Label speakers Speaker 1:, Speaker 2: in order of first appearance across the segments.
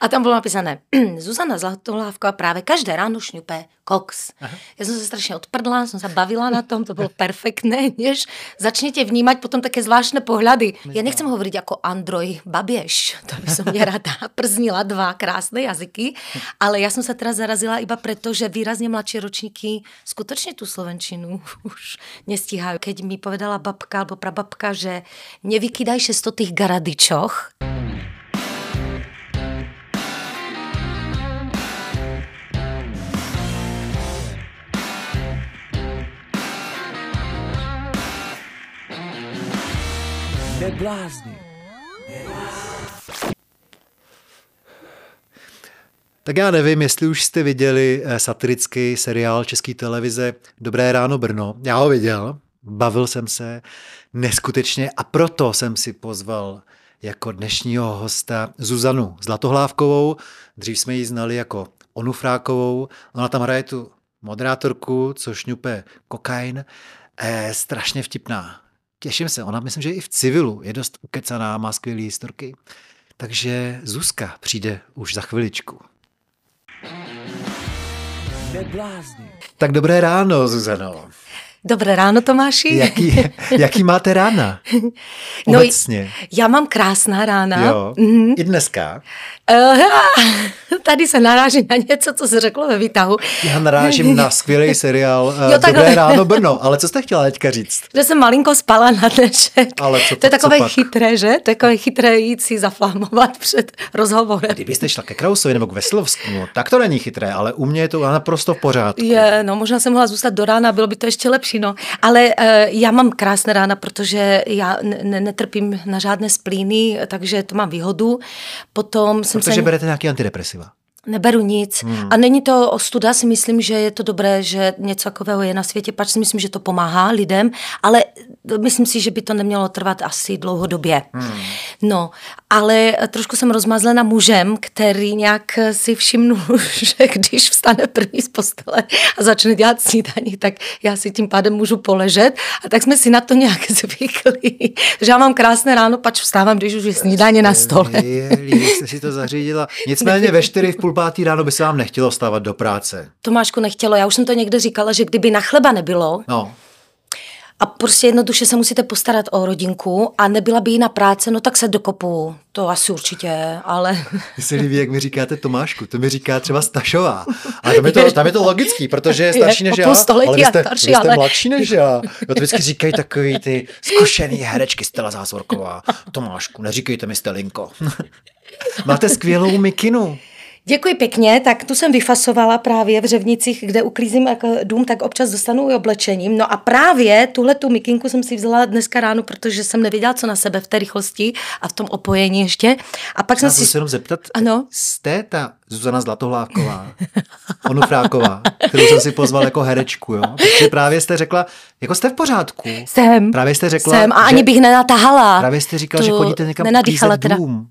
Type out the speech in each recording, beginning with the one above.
Speaker 1: A tam bylo napísané, Zuzana Zlatohlávková právě každé ráno šňupe koks. Aha. Já jsem se strašně odprdla, jsem se bavila na tom, to bylo perfektné, než začněte vnímat potom také zvláštné pohledy. Já nechcem hovoriť jako Androj Baběš, to by som mě rada prznila dva krásné jazyky, ale já jsem se teda zarazila iba preto, že výrazně mladší ročníky skutečně tu slovenčinu už nestíhají. Keď mi povedala babka alebo prababka, že nevykydaj sto tých
Speaker 2: Neblázni. Tak já nevím, jestli už jste viděli eh, satirický seriál České televize Dobré ráno Brno. Já ho viděl, bavil jsem se neskutečně a proto jsem si pozval jako dnešního hosta Zuzanu Zlatohlávkovou. Dřív jsme ji znali jako Onu Frákovou. Ona tam hraje tu moderátorku, co šňupe kokain. E, strašně vtipná. Těším se, ona myslím, že i v civilu je dost ukecaná, má skvělé historky. Takže Zuzka přijde už za chviličku. Tak dobré ráno, Zuzano.
Speaker 1: Dobré ráno, Tomáši.
Speaker 2: Jaký, jaký máte rána?
Speaker 1: No, já mám krásná rána.
Speaker 2: Jo, mm-hmm. i dneska.
Speaker 1: Uh, tady se narážím na něco, co se řeklo ve výtahu.
Speaker 2: Já narážím na skvělý seriál uh, jo, Dobré ráno Brno, ale co jste chtěla teďka říct?
Speaker 1: Že jsem malinko spala na dnešek. Ale co to, je takové chytré, že? To je takové chytré jít si zaflamovat před rozhovorem.
Speaker 2: Kdybyste šla ke Krausovi nebo k Veslovskému, tak to není chytré, ale u mě je to naprosto v pořádku.
Speaker 1: Je, no možná jsem mohla zůstat do rána, bylo by to ještě lepší, no. Ale uh, já mám krásné rána, protože já ne- netrpím na žádné splíny, takže to mám výhodu. Potom jsem
Speaker 2: Protože se... berete nějaký antidepresiva.
Speaker 1: Neberu nic. Hmm. A není to ostuda, si myslím, že je to dobré, že něco takového je na světě, pač si myslím, že to pomáhá lidem, ale myslím si, že by to nemělo trvat asi dlouhodobě. Hmm. No, ale trošku jsem rozmazlena mužem, který nějak si všimnu, že když vstane první z postele a začne dělat snídaní, tak já si tím pádem můžu poležet a tak jsme si na to nějak zvykli, že já mám krásné ráno, pač vstávám, když už je snídaně na stole.
Speaker 2: Jste si to zařídila. Nicméně ve čtyři v půl pátý ráno by se vám nechtělo stávat do práce.
Speaker 1: Tomášku nechtělo, já už jsem to někde říkala, že kdyby na chleba nebylo,
Speaker 2: no
Speaker 1: prostě jednoduše se musíte postarat o rodinku a nebyla by jiná práce, no tak se dokopu. To asi určitě, ale...
Speaker 2: Mně se líbí, jak mi říkáte Tomášku, to mi říká třeba Stašová. A tam je to, tam je to logický, protože je starší než já, ale vy jste, starší, vy jste ale... mladší než já. Jo, to vždycky říkají takový ty zkušený herečky Stella Zásvorková. Tomášku, neříkejte mi Stelinko. Máte skvělou mikinu.
Speaker 1: Děkuji pěkně, tak tu jsem vyfasovala právě v Řevnicích, kde uklízím jako dům, tak občas dostanu i oblečením. No a právě tuhle tu mikinku jsem si vzala dneska ráno, protože jsem nevěděla, co na sebe v té rychlosti a v tom opojení ještě. A pak jsem
Speaker 2: si... jenom zeptat, ano? jste ta Zuzana Zlatohlávková, Onufráková, kterou jsem si pozval jako herečku, jo? Protože právě jste řekla, jako jste v pořádku.
Speaker 1: Jsem.
Speaker 2: Právě jste řekla,
Speaker 1: Jsem a ani bych nenatahala.
Speaker 2: Právě jste říkala, že chodíte někam dům.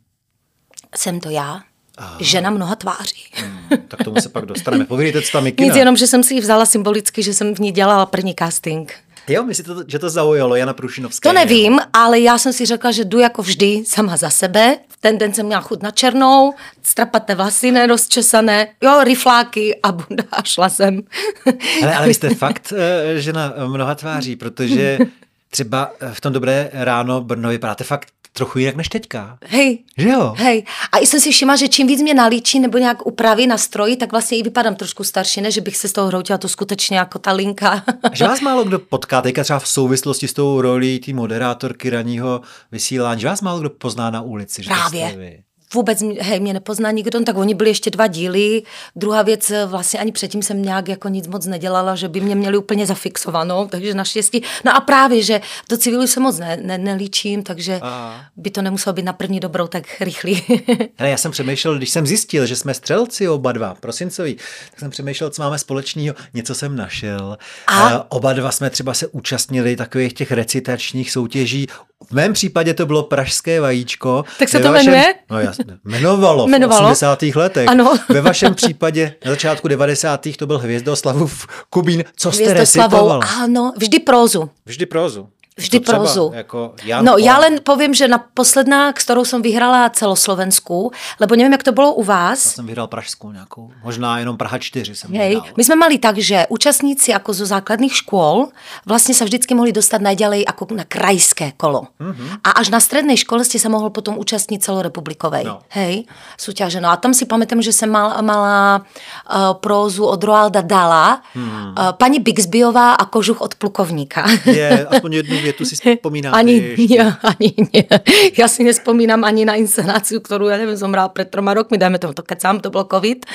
Speaker 1: Jsem to já. Aha. žena mnoha tváří.
Speaker 2: Hmm, tak tomu se pak dostaneme. Povídejte, co tam Mikina.
Speaker 1: Nic, jenom, že jsem si ji vzala symbolicky, že jsem v ní dělala první casting.
Speaker 2: Jo, myslíte, to, že to zaujalo Jana Prušinovská?
Speaker 1: To nevím, jo. ale já jsem si řekla, že jdu jako vždy sama za sebe. Ten den jsem měla chud na černou, strapaté vlasy nerozčesané, jo, rifláky a bunda a šla jsem.
Speaker 2: Ale, ale vy jste fakt eh, žena mnoha tváří, protože třeba v tom dobré ráno Brno vypadáte fakt trochu jinak než teďka.
Speaker 1: Hej.
Speaker 2: Že jo?
Speaker 1: Hej. A i jsem si všimla, že čím víc mě nalíčí nebo nějak upraví na stroji, tak vlastně i vypadám trošku starší, ne, že bych se z toho hroutila to skutečně jako ta linka.
Speaker 2: že vás málo kdo potká, teďka třeba v souvislosti s tou rolí té moderátorky ranního vysílání, že vás málo kdo pozná na ulici. Že
Speaker 1: Právě vůbec hej, mě nepozná nikdo, no tak oni byli ještě dva díly. Druhá věc, vlastně ani předtím jsem nějak jako nic moc nedělala, že by mě měli úplně zafixovanou, takže naštěstí. No a právě, že do civilu se moc ne, ne, nelíčím, takže a... by to nemuselo být na první dobrou tak rychlý.
Speaker 2: Hele, já jsem přemýšlel, když jsem zjistil, že jsme střelci oba dva, prosincoví, tak jsem přemýšlel, co máme společného. Něco jsem našel. A? Uh, oba dva jsme třeba se účastnili takových těch recitačních soutěží. V mém případě to bylo Pražské vajíčko.
Speaker 1: Tak se to vašem... jmenuje?
Speaker 2: No jasně. Jmenovalo, Jmenovalo v 80. letech.
Speaker 1: Ano.
Speaker 2: Ve vašem případě na začátku 90. to byl Hvězdoslavu v Kubín. Co jste recitovala?
Speaker 1: Ano, vždy prózu.
Speaker 2: Vždy prózu.
Speaker 1: Vždy
Speaker 2: třeba,
Speaker 1: prozu.
Speaker 2: Jako Jan
Speaker 1: no, já len povím, že na posledná, kterou jsem vyhrala celoslovenskou, lebo nevím, jak to bylo u
Speaker 2: Já
Speaker 1: vás.
Speaker 2: jsem vyhrál pražskou nějakou, možná jenom Praha 4 jsem
Speaker 1: Hej,
Speaker 2: vyhrál.
Speaker 1: my jsme mali tak, že účastníci jako zo základných škôl vlastně se vždycky mohli dostat najďalej jako na krajské kolo.
Speaker 2: Mhm.
Speaker 1: Mm-hmm. A až na střední škole ste sa mohol potom účastnit celorepublikovej.
Speaker 2: No.
Speaker 1: Hej, súťaže. No a tam si pamätám, že jsem mal, mala uh, prózu od Roalda Dala,
Speaker 2: Hmm.
Speaker 1: mm. uh, paní Bixbyová a kožuch od plukovníka.
Speaker 2: Je, aspoň jednu větu si vzpomínáte
Speaker 1: Ani,
Speaker 2: ještě.
Speaker 1: ja, ani nie. Ja si nespomínam ani na inscenáciu, ktorú, ja neviem, som hral pred troma rokmi, dajme tomu to, keď sám to bol covid.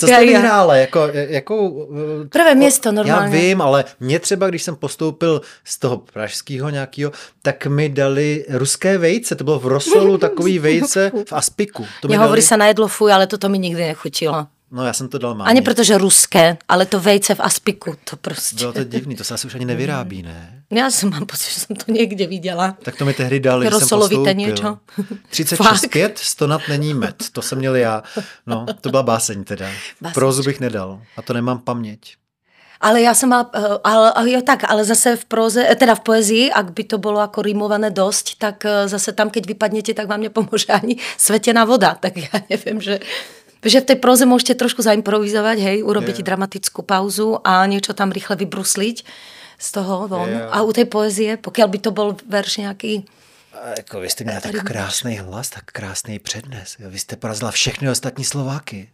Speaker 2: Co jste
Speaker 1: Já- já-
Speaker 2: vyhrála? Jako, jakou,
Speaker 1: Prvé město
Speaker 2: Já
Speaker 1: normálně.
Speaker 2: vím, ale mě třeba, když jsem postoupil z toho pražského nějakého, tak mi dali ruské vejce. To bylo v Rosolu takový vejce v Aspiku. To mi
Speaker 1: Mně hovorí
Speaker 2: dali,
Speaker 1: sa na jedlo fuj, ale toto mi nikdy nechutilo.
Speaker 2: No já jsem to dal mámě.
Speaker 1: Ani protože ruské, ale to vejce v Aspiku, to prostě.
Speaker 2: Bylo to divný, to se asi už ani nevyrábí, ne?
Speaker 1: Já jsem mám pocit, že jsem to někde viděla.
Speaker 2: Tak to mi tehdy dali, když jsem postoupil.
Speaker 1: něco.
Speaker 2: 36
Speaker 1: Fakt?
Speaker 2: pět, stonat není med. To jsem měl já. No, to byla báseň teda.
Speaker 1: Básnička.
Speaker 2: Prozu bych nedal. A to nemám paměť.
Speaker 1: Ale já jsem eh, ale, ale jo tak, ale zase v proze, eh, teda v poezii, ak by to bylo jako rýmované dosť, tak eh, zase tam, keď vypadnete, tak vám nepomůže ani svetená voda. Tak já nevím, že že v tej proze môžete trošku zaimprovizovať, hej, urobiť
Speaker 2: Jo.
Speaker 1: dramatickú pauzu a niečo tam rýchle vybrusliť z toho von.
Speaker 2: Jo.
Speaker 1: A u tej poezie, pokiaľ by to bol verš nějaký,
Speaker 2: A jako vy jste měla tak krásný hlas, tak krásný přednes. Jo, Vy jste porazila všechny ostatní Slováky.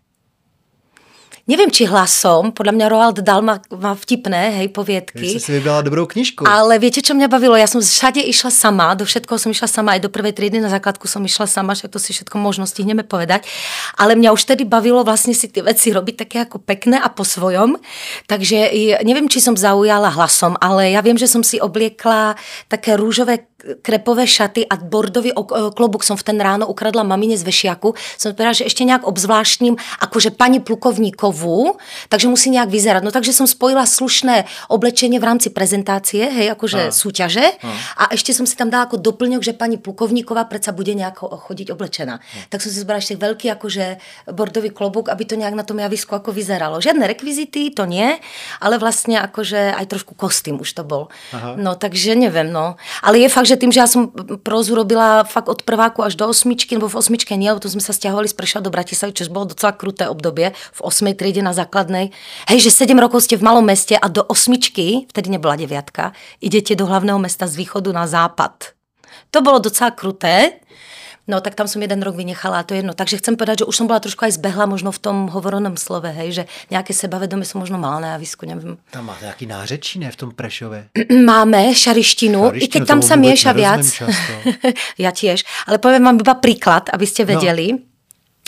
Speaker 1: Neviem, či hlasom, podľa mňa Roald Dahl má, má vtipné, hej,
Speaker 2: Vy
Speaker 1: poviedky.
Speaker 2: jste si vybrala dobrou knížku.
Speaker 1: Ale viete, čo mňa bavilo? Ja som všade išla sama, do všetkoho som išla sama, aj do prvej triedy na základku som išla sama, však to si všetko možno stihneme povedať. Ale mňa už tedy bavilo vlastne si tie veci robiť také ako pekné a po svojom. Takže i- neviem, či som zaujala hlasom, ale ja viem, že som si obliekla také rúžové krepové šaty a bordový ok- klobuk som v ten ráno ukradla mamine z vešiaku. Som povedala, že ešte nejak obzvláštním, akože pani plukovníkovú, takže musí nejak vyzerať. No takže som spojila slušné oblečenie v rámci prezentácie, hej, akože
Speaker 2: A.
Speaker 1: súťaže a ešte som si tam dala ako doplňok, že pani plukovníková predsa bude nejako chodiť oblečená. Tak som si zbrala ešte veľký akože bordový klobúk, aby to nejak na tom javisku ako vyzeralo. Žiadne rekvizity, to nie, ale vlastne akože aj trošku kostým už to.
Speaker 2: Aha.
Speaker 1: No takže neviem, no. Ale je fakt, že tým, že ja som prózu robila fakt od prváku až do osmičky, nebo v osmičke nie, lebo to sme sa stiahovali z Prešova do Bratislavy, čo bolo docela kruté obdobie v osmej triede na základnej. Hej, že 7 rokov ste v malom meste a do osmičky, vtedy nebola deviatka, idete do hlavného mesta z východu na západ. To bolo docela kruté. No, tak tam som jeden rok vynechala a to je jedno. Takže chcem povedať, že už som bola trošku aj zbehla možno v tom hovorenom slove, hej, že nejaké sebavedomie som možno mala na javisku, neviem.
Speaker 2: Tam máte nějaký nářečí, ne, v tom Prešově.
Speaker 1: Máme šarištinu, i keď
Speaker 2: Šarištinu,
Speaker 1: tam
Speaker 2: vôbec
Speaker 1: mieša viac.
Speaker 2: často.
Speaker 1: ja tiež. Ale poviem vám iba príklad, aby ste vedeli. No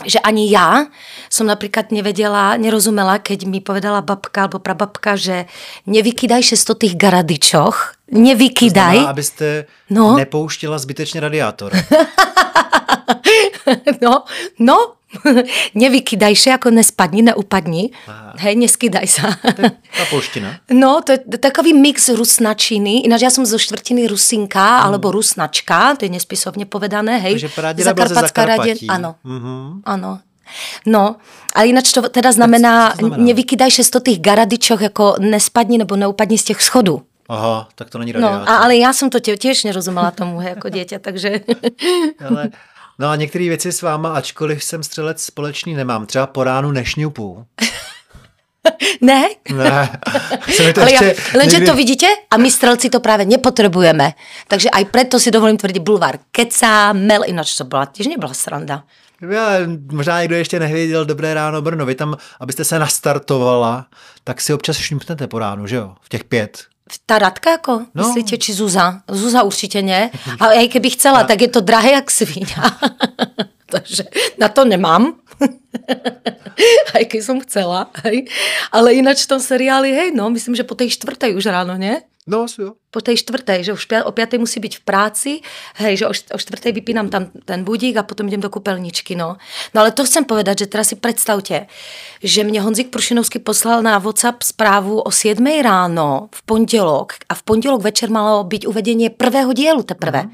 Speaker 1: že ani ja som napríklad nevedela, nerozumela, keď mi povedala babka alebo prababka, že nevykydaj šesto tých garadičoch, nevykydaj.
Speaker 2: Znamená, abyste
Speaker 1: No.
Speaker 2: nepouštěla zbytečně radiátor.
Speaker 1: No, no, nevykydaj še, ako nespadni, neupadni.
Speaker 2: Aha.
Speaker 1: Hej, neskydaj sa.
Speaker 2: Ta polština.
Speaker 1: No, to je takový mix rusnačiny. Ináč ja som zo štvrtiny Rusinka, alebo Rusnačka, to je nespisovne povedané, hej.
Speaker 2: Takže
Speaker 1: Zakarpatská radě-. Áno,
Speaker 2: Mhm.
Speaker 1: áno. No, ale ináč to teda znamená,
Speaker 2: to znamená?
Speaker 1: nevykydaj šesto tých garadičoch, jako nespadni nebo neupadni z těch schodů.
Speaker 2: Aha, tak to není
Speaker 1: No,
Speaker 2: radiátor.
Speaker 1: a, ale já jsem to tě- tiež nerozumela tomu, hej, jako dieťa, takže...
Speaker 2: Ale, no a některé věci s váma, ačkoliv jsem střelec společný, nemám. Třeba po ránu nešňupu.
Speaker 1: ne?
Speaker 2: Ne, to
Speaker 1: Ale
Speaker 2: ještě
Speaker 1: lenže
Speaker 2: nikdy-
Speaker 1: to vidíte a my strelci to práve nepotrebujeme. Takže aj preto si dovolím tvrdiť bulvár kecá, mel, ináč to bola, tiež nebola sranda.
Speaker 2: Já, možná někdo ještě nevěděl Dobré ráno Brno. Vy tam, abyste se nastartovala, tak si občas šňupnete po ránu, že jo? V těch pět.
Speaker 1: Ta Radka ako?
Speaker 2: No.
Speaker 1: Myslíte, či Zuza? Zuza určite nie. A aj keby chcela, tak je to drahé jak svíňa. Takže na to nemám. aj keď som chcela. Hej. Ale ináč v tom seriáli, hej, no, myslím, že po tej štvrtej už ráno, nie?
Speaker 2: No, jo.
Speaker 1: po tej štvrtej, že už o piatej musí byť v práci, hej, že o, štvrtej vypínam tam ten budík a potom idem do kúpeľničky, no. No ale to chcem povedať, že teraz si predstavte, že mne Honzik Prušinovský poslal na WhatsApp správu o 7 ráno v pondelok a v pondelok večer malo byť uvedenie prvého dielu teprve.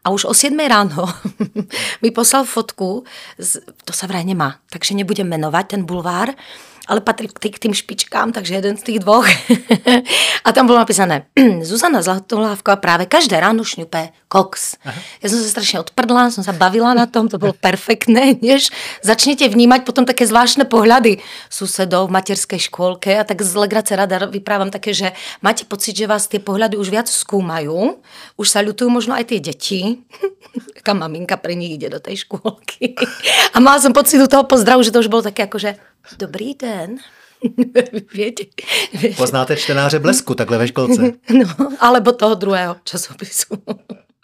Speaker 1: A už o 7 ráno mi poslal fotku, z, to sa vraj nemá, takže nebudem menovať ten bulvár, ale patří k tým špičkám, takže jeden z těch dvoch. a tam bylo napísané, Zuzana Zlatohlávková právě každé ráno šňupe koks. Aha. Já jsem se strašně odprdla, jsem se bavila na tom, to bylo perfektné, než začnete vnímat potom také zvláštne pohľady susedov v materskej škôlke a tak z legrace rada vyprávam také, že máte pocit, že vás tie pohľady už viac skúmajú, už sa ľutujú možno aj tie deti, taká maminka pre nich ide do tej škôlky. A mala som pocit u toho pozdravu, že to už bolo také ako, že dobrý den,
Speaker 2: Poznáte čtenáře Blesku takhle ve školce?
Speaker 1: No, alebo toho druhého časopisu.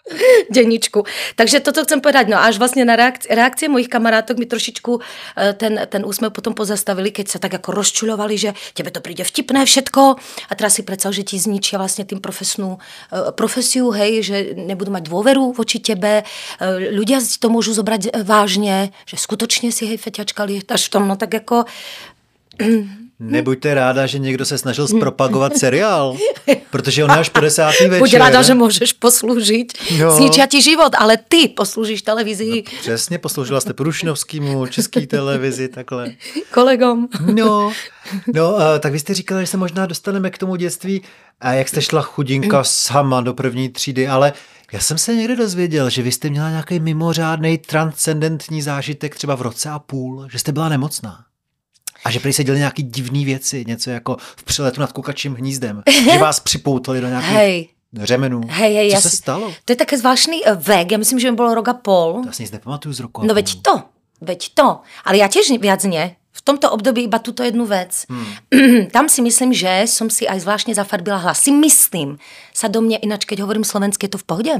Speaker 1: Deničku. Takže toto chcem povedať. No až vlastne na reakcie, reakcie mojich kamarátok mi trošičku eh, ten, ten úsmev potom pozastavili, keď sa tak ako rozčuľovali, že tebe to príde vtipné všetko a teraz si predstav, že ti zničia vlastne tým profesnú eh, profesiu, hej, že nebudú mať dôveru voči tebe. Eh, ľudia to môžu zobrať vážne, že skutočne si hej feťačka lietaš v tom, no tak ako
Speaker 2: Nebuďte ráda, že někdo se snažil zpropagovat seriál, protože on je až 50. večer.
Speaker 1: Buď ráda, že můžeš posloužit. No. Zničia ti život, ale ty posloužíš televizi.
Speaker 2: No, přesně, posloužila jste Prušnovskýmu, český televizi, takhle.
Speaker 1: Kolegom.
Speaker 2: No, no tak vy jste říkala, že se možná dostaneme k tomu dětství, a jak jste šla chudinka sama do první třídy, ale já jsem se někde dozvěděl, že vy jste měla nějaký mimořádný transcendentní zážitek třeba v roce a půl, že jste byla nemocná. A že prý se děli nějaký divné věci, něco jako v přeletu nad kukačím hnízdem, že vás připoutali do nějakých hej. řemenů.
Speaker 1: Hej, hej,
Speaker 2: Co se stalo?
Speaker 1: To je také zvláštní eh, vek, já myslím, že mi bylo rok a pol.
Speaker 2: To asi nic nepamatuju z roku
Speaker 1: No veď to, veď to. Ale já těž viac nie. V tomto období iba tuto jednu vec. Hmm. Tam si myslím, že som si aj zvláštne zafarbila hlas. Si myslím, sa do mňa, ináč keď hovorím slovensky, je to v pohode?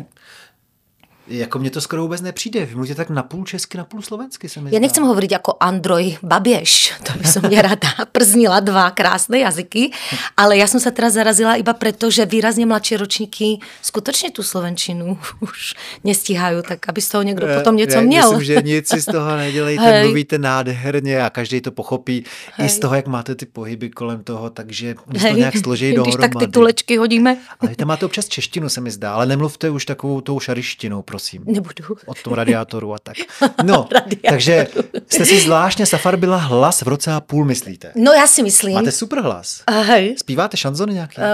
Speaker 2: Jako mně to skoro vůbec nepřijde. Vy mluvíte tak napůl česky, napůl slovensky se mi
Speaker 1: Já nechcem hovoriť jako Androj Baběš, to by som mě rada prznila dva krásné jazyky, ale já jsem se teraz zarazila iba preto, že výrazně mladší ročníky skutečně tu slovenčinu už nestíhají, tak aby z toho někdo potom něco měl.
Speaker 2: Myslím, že nic si z toho nedělejte, Hej. mluvíte nádherně a každý to pochopí. Hej. I z toho, jak máte ty pohyby kolem toho, takže když to nějak složí dohromady.
Speaker 1: Když tak ty tulečky hodíme.
Speaker 2: Ale tam máte občas češtinu, se mi zdá, ale nemluvte už takovou tou šarištinou, prosím.
Speaker 1: Nebudu.
Speaker 2: O tom radiátoru a tak. No, takže jste si zvláštně safarbila hlas v roce a půl, myslíte?
Speaker 1: No já si myslím.
Speaker 2: Máte super hlas.
Speaker 1: Hej.
Speaker 2: Zpíváte šanzony nějaké?
Speaker 1: Uh,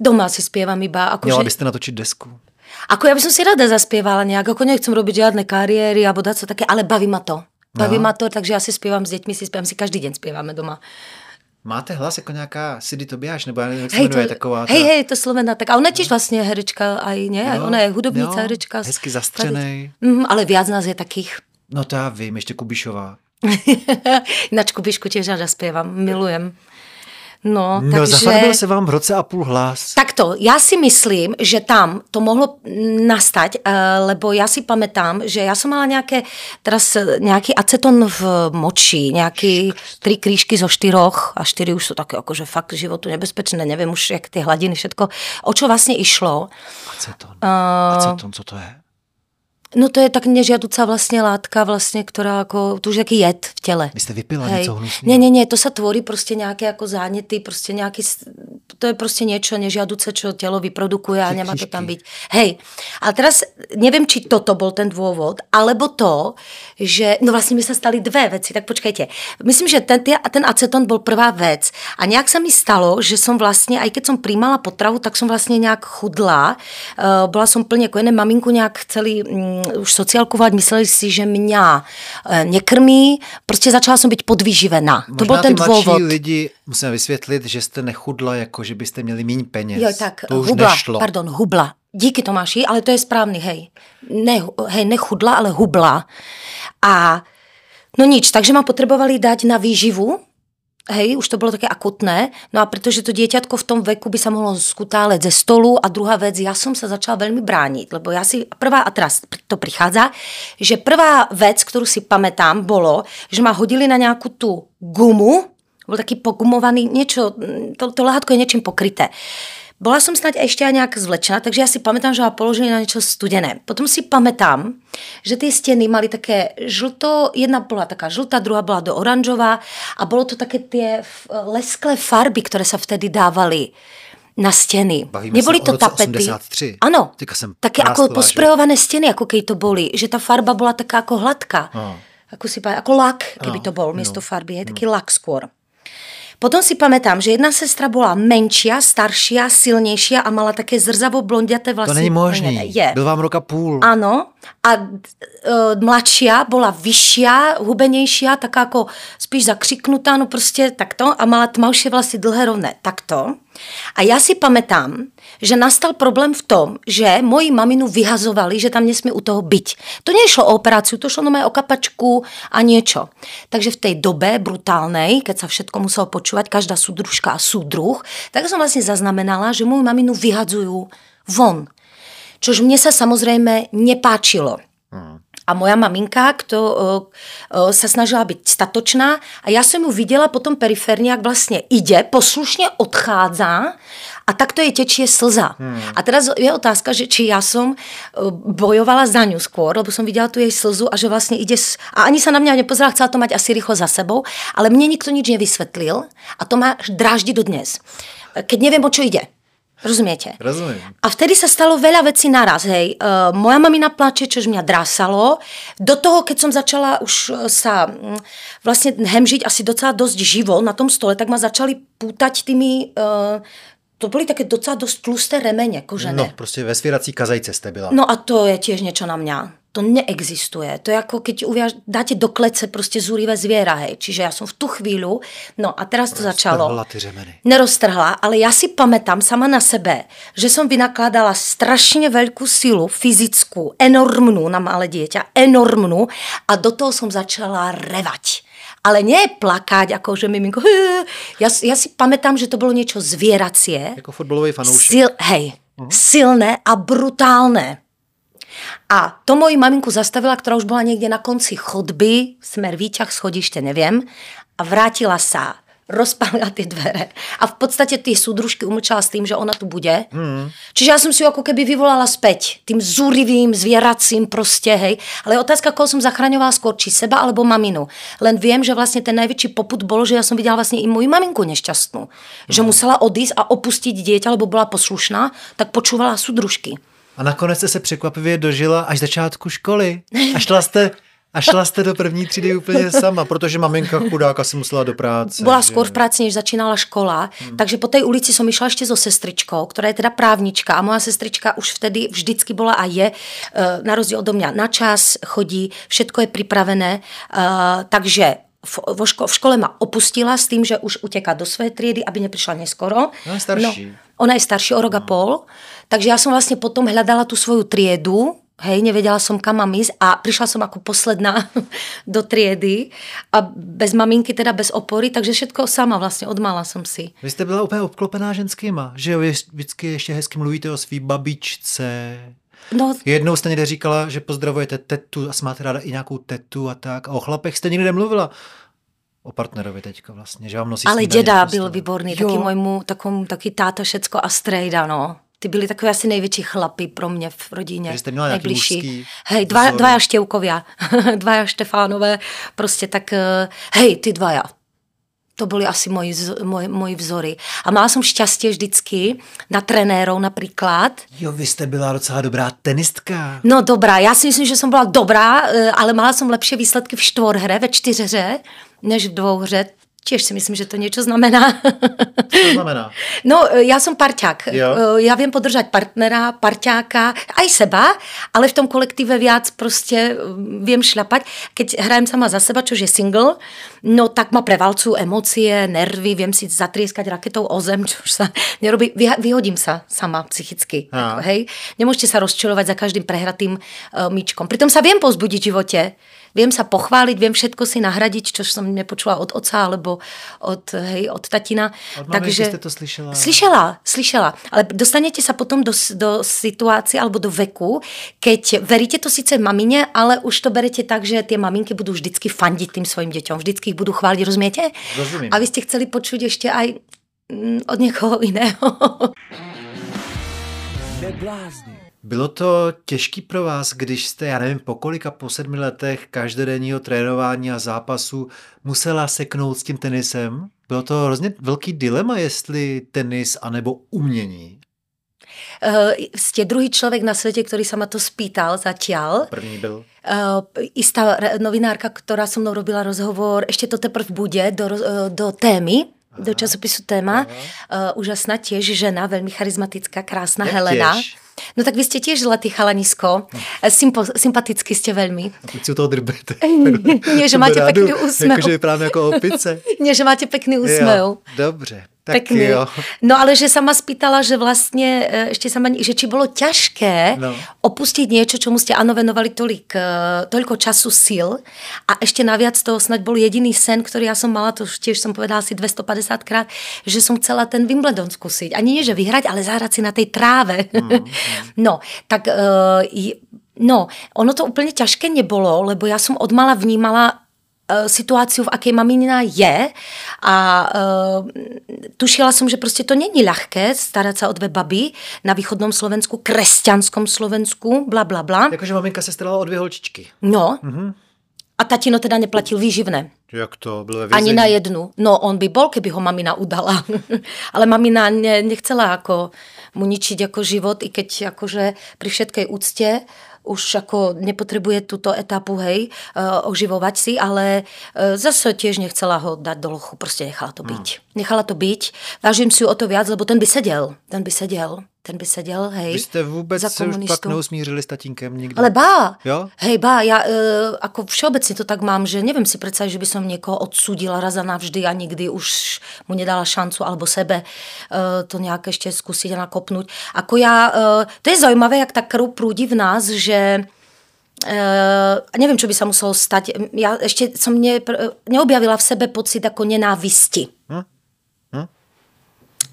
Speaker 1: doma si zpěvám iba.
Speaker 2: Ako Měla že... byste natočit desku.
Speaker 1: Ako ja by som si rada zaspievala nejak, ako nechcem robiť žiadne kariéry alebo dať sa také, ale baví ma to. Baví no. ma to, takže ja si zpívám s deťmi, si zpívám si každý deň zpíváme doma.
Speaker 2: Máte hlas jako nějaká Sidy Tobiáš, nebo já nevím, jak se hej, jmenuje
Speaker 1: to,
Speaker 2: taková.
Speaker 1: Hej, ta... hej, to Slovena, tak a ona tiež vlastně herečka aj, ne? Jo, ona je hudobníca, jo, herečka.
Speaker 2: Hezky zastřenej.
Speaker 1: Mm, ale viac nás je takých.
Speaker 2: No to já vím, ještě Kubišová.
Speaker 1: Ináč Kubišku tiež rada zpěvám, milujem. No,
Speaker 2: no takže... se vám v roce a půl hlas.
Speaker 1: Takto, já si myslím, že tam to mohlo nastať, uh, lebo já si pamätám, že já jsem mala nějaké, teraz nějaký aceton v moči, nějaký tři krížky zo štyroch a čtyři už jsou také jakože fakt životu nebezpečné, nevím už jak ty hladiny, všetko. O čo vlastně išlo?
Speaker 2: Aceton. Uh, aceton, co to je?
Speaker 1: No to je tak nežiaduca vlastně látka, vlastně, která jako, to už jaký jed v těle.
Speaker 2: Vy jste vypila Hej. něco hnusného?
Speaker 1: Ne, ne, ne, to se tvorí prostě nějaké jako záněty, prostě nějaký, to je prostě něco nežiaduce, čo tělo vyprodukuje a nemá to tam být. Hej, a teraz nevím, či toto byl ten důvod, alebo to, že, no vlastně mi se staly dvě věci, tak počkejte. Myslím, že ten, ten aceton byl prvá věc a nějak se mi stalo, že jsem vlastně, aj keď jsem přijímala potravu, tak jsem vlastně nějak chudla. Uh, byla jsem plně jako maminku nějak celý mm, už sociálkovat, mysleli si, že mě eh, nekrmí, prostě začala jsem být podvyživená.
Speaker 2: Možná to byl ten důvod. lidi musíme vysvětlit, že jste nechudla, jako že byste měli méně peněz.
Speaker 1: Jo, tak,
Speaker 2: to už
Speaker 1: hubla,
Speaker 2: nešlo.
Speaker 1: pardon, hubla. Díky Tomáši, ale to je správný, hej. Ne, hej, nechudla, ale hubla. A no nič, takže ma potrebovali dať na výživu, Hej, už to bylo také akutné. No a protože to dieťatko v tom veku by sa mohlo skutálet ze stolu a druhá vec, ja som sa začala veľmi brániť, lebo ja si, prvá, a teraz to prichádza, že prvá vec, ktorú si pamätám, bolo, že ma hodili na nejakú tú gumu, bol taký pogumovaný, niečo, to, to lehátko je niečím pokryté. Bola som snať ešte aj nejak zvlečená, takže ja si pamätám, že ma položili na niečo studené. Potom si pamätám, že tie steny mali také žlto, jedna bola taká žltá, druhá bola do oranžová a bolo to také tie lesklé farby, ktoré sa vtedy dávali na stěny.
Speaker 2: Bavíme Neboli to tapety. 83.
Speaker 1: Ano,
Speaker 2: jsem
Speaker 1: také jako posprejované stěny, jako keď to boli, že ta farba byla taká jako hladká. No. Ako si ako lak, no, to bol, miesto no, farby, je taký no. lak skôr. Potom si pamätám, že jedna sestra bola menšia, staršia, silnejšia a mala také zrzavo blondiaté vlasy.
Speaker 2: To není možné.
Speaker 1: Je.
Speaker 2: Byl vám roka půl.
Speaker 1: Áno. A uh, mladšia bola vyššia, hubenejšia, taká ako spíš zakřiknutá, no prostě takto. A mala tmavšie vlasy dlhé rovné. Takto. A já si pamätám, že nastal problém v tom, že moji maminu vyhazovali, že tam nesmí u toho byť. To nešlo o operáciu, to šlo no o kapačku a niečo. Takže v tej dobe brutálnej, keď sa všetko muselo počúvať, každá súdružka a súdruh, tak som vlastne zaznamenala, že moju maminu vyhadzujú von. Čož mne sa samozrejme nepáčilo. A moja maminka kto, uh, uh, sa snažila byť statočná a ja som ju videla potom periférně, jak vlastně ide, poslušně odchádza a takto je tečie slza. Hmm. A teraz je otázka, že či ja som bojovala za ňu skôr, lebo som videla tu jej slzu a že vlastne ide... A ani sa na mňa nepozerala, chcela to mať asi rýchlo za sebou, ale mne nikto nič nevysvetlil a to ma dráždi do dnes. Keď neviem, o čo ide. Rozumiete?
Speaker 2: Rozumím.
Speaker 1: A vtedy sa stalo veľa vecí naraz, hej. Uh, moja mamina plače, čož mňa drásalo. Do toho, keď som začala už sa um, vlastne hemžiť asi docela dosť živo na tom stole, tak ma začali pútať tými uh, to byly také docela dost tlusté remeně kožené.
Speaker 2: No, prostě ve svěrací kazajce jste byla.
Speaker 1: No a to je tiež niečo na mňa. To neexistuje. To je ako keď uviaž, dáte do klece prostě zúrivé zviera, hej. Čiže ja som v tu chvíľu, no a teraz to začalo.
Speaker 2: ty řemeny.
Speaker 1: Neroztrhla, ale ja si pamätám sama na sebe, že som vynakladala strašne veľkú silu, fyzickú, enormnú na malé dieťa, enormnú a do toho som začala revať ale nie plakať, ako že miminko. Ja, ja si pamätám, že to bolo niečo zvieracie.
Speaker 2: Jako fotbalový fanoušek.
Speaker 1: Sil, hej, uh-huh. silné a brutálne. A to moji maminku zastavila, ktorá už bola niekde na konci chodby, smer výťah, schodište, neviem, a vrátila sa rozpálila tie dvere a v podstate tie súdružky umlčala s tým, že ona tu bude. Mm. Čiže ja som si ju ako keby vyvolala späť, tým zúrivým, zvieracím proste, hej. Ale otázka, koho som zachraňovala skôr, či seba alebo maminu. Len viem, že vlastne ten najväčší poput bol, že ja som videla vlastne i moju maminku nešťastnú. Mm. Že musela odísť a opustiť dieťa, lebo bola poslušná, tak počúvala súdružky.
Speaker 2: A nakonec jste se překvapivě dožila až začátku školy. A šla jste a šla jste do první třídy úplně sama, protože maminka chudáka si musela do práce.
Speaker 1: Byla že... skôr v práci, než začínala škola, hmm. takže po tej ulici som išla ešte so sestričkou, ktorá je teda právnička a moja sestrička už vtedy vždycky bola a je, eh, na rozdiel odo mňa, na čas chodí, všetko je pripravené, eh, takže v, vo ško- v škole ma opustila s tým, že už uteká do svojej triedy, aby neprišla neskoro.
Speaker 2: Ona je starší. No,
Speaker 1: ona je starší o rok a pol, takže ja som vlastne potom hľadala tú svoju triedu, Hej, nevedela som, kam mám ísť a prišla som ako posledná do triedy a bez maminky, teda bez opory, takže všetko sama vlastně odmala som si.
Speaker 2: Vy jste byla úplně obklopená ženskýma, že jo, vždycky ještě hezky mluvíte o svý babičce. No, Jednou jste někde říkala, že pozdravujete tetu a máte ráda i nějakou tetu a tak. A o chlapech jste nikdy nemluvila o partnerovi teďka vlastně, že vám nosí
Speaker 1: Ale děda byl výborný, jo. taky môjmu, takom, taký táta všecko a strejda, no ty byli takové asi největší chlapy pro mě v rodině.
Speaker 2: Že jste měla nejbližší.
Speaker 1: Hej, dva, dva štěvkovia, dva Štefánové, prostě tak, eh, hej, ty dvaja. To byly asi moji, moji, moji vzory. A mala som šťastie vždycky na trenérov napríklad.
Speaker 2: Jo, vy jste byla docela dobrá tenistka.
Speaker 1: No dobrá, já si myslím, že jsem byla dobrá, eh, ale mala som lepšie výsledky v štvorhre, ve čtyřhře, než v dvouhře. Tiež si myslím, že to niečo znamená.
Speaker 2: Co to znamená?
Speaker 1: No, e, ja som parťák. Jo. E, ja viem podržať partnera, parťáka, aj seba, ale v tom kolektíve viac proste e, viem šľapať. Keď hrajem sama za seba, čož je single, no tak ma prevalcujú emócie, nervy, viem si zatrieskať raketou o zem, čož sa nerobí. Vyhodím sa sama psychicky. Ako, hej? Nemôžete sa rozčilovať za každým prehratým uh, myčkom. Pritom sa viem pozbudiť v živote viem sa pochváliť, viem všetko si nahradiť, čo som nepočula od oca alebo od, hej, od tatina.
Speaker 2: Od Takže ste to slyšela?
Speaker 1: Slyšela, slyšela. Ale dostanete sa potom do, do situácie alebo do veku, keď veríte to síce mamine, ale už to berete tak, že tie maminky budú vždycky fandiť tým svojim deťom, vždycky ich budú chváliť, rozumiete?
Speaker 2: Rozumím.
Speaker 1: A vy ste chceli počuť ešte aj mm, od niekoho iného.
Speaker 2: Neblázni. Bylo to těžký pro vás, když jste, já nevím, po kolika, po sedmi letech každodenního trénování a zápasu musela seknout s tím tenisem? Bylo to hrozně velký dilema, jestli tenis anebo umění?
Speaker 1: Uh, ste druhý človek na svete, ktorý sa ma to spýtal zatiaľ.
Speaker 2: První byl?
Speaker 1: Uh, istá novinárka, ktorá so mnou robila rozhovor, ešte to teprv bude do, uh, do témy, do časopisu Téma. Uh, úžasná tiež žena, veľmi charizmatická, krásna Helena. Tiež? No tak vy ste tiež zlatý chalanisko. Sympo, sympaticky ste veľmi.
Speaker 2: Teď si toho drbete.
Speaker 1: Nie, že máte pekný úsmev.
Speaker 2: Jakože vypadám jako opice.
Speaker 1: Nie, že máte pekný úsmev.
Speaker 2: dobře.
Speaker 1: Tak Pekný. Jo. No ale že sama spýtala, že vlastne e, ešte sama, že či bolo ťažké no. opustiť niečo, čomu ste ano venovali tolik, e, toľko času, sil a ešte naviac toho snad bol jediný sen, ktorý ja som mala, to už tiež som povedala asi 250 krát, že som chcela ten Wimbledon skúsiť. Ani nie, že vyhrať, ale zahrať si na tej tráve. Mm, mm. No, tak uh, no, ono to úplne ťažké nebolo, lebo ja som od mala vnímala Eh, situáciu, v akej mamina je a uh, tušila som, že proste to není ľahké starať sa o dve baby na východnom Slovensku, kresťanskom Slovensku, bla bla bla.
Speaker 2: Jakože maminka se starala o dvě holčičky.
Speaker 1: No. Mm-hmm. A tatino teda neplatil výživné.
Speaker 2: Jak to? Bylo
Speaker 1: Ani na jednu. No on by bol, keby ho mamina udala. Ale mamina ne, nechcela ako mu ničiť ako život, i keď akože pri všetkej úcte už ako nepotrebuje túto etapu, hej, uh, oživovať si, ale uh, zase tiež nechcela ho dať do lochu, proste nechala to byť. Hmm. Nechala to byť, vážim si ju o to viac, lebo ten by sedel, ten by sedel ten by seděl, hej,
Speaker 2: Vy jste vůbec za se už pak neusmířili s tatínkem nikdy?
Speaker 1: Ale bá, jo? hej, bá, ja e, ako všeobecne to tak mám, že neviem si predstaviť, že by som niekoho odsudila raz a navždy a nikdy už mu nedala šancu alebo sebe e, to nejak ešte skúsiť a nakopnúť. Ako ja, e, to je zaujímavé, jak ta krv prúdi v nás, že Uh, neviem, čo by sa muselo stať. Ja ešte som ne, neobjavila v sebe pocit ako nenávisti. Hm?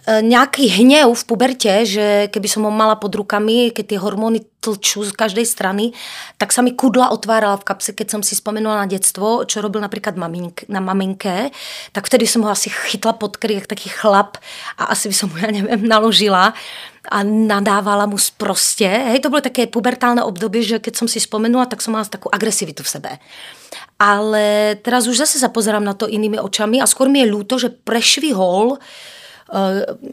Speaker 1: E, nejaký hnev v puberte, že keby som ho mala pod rukami, keď tie hormóny tlčú z každej strany, tak sa mi kudla otvárala v kapse, keď som si spomenula na detstvo, čo robil napríklad mamink, na maminke, tak vtedy som ho asi chytla pod kryk, taký chlap a asi by som mu, ja neviem, naložila a nadávala mu sproste. Hej, to bolo také pubertálne obdobie, že keď som si spomenula, tak som mala takú agresivitu v sebe. Ale teraz už zase sa pozerám na to inými očami a skôr mi je ľúto, že prešvihol Eh,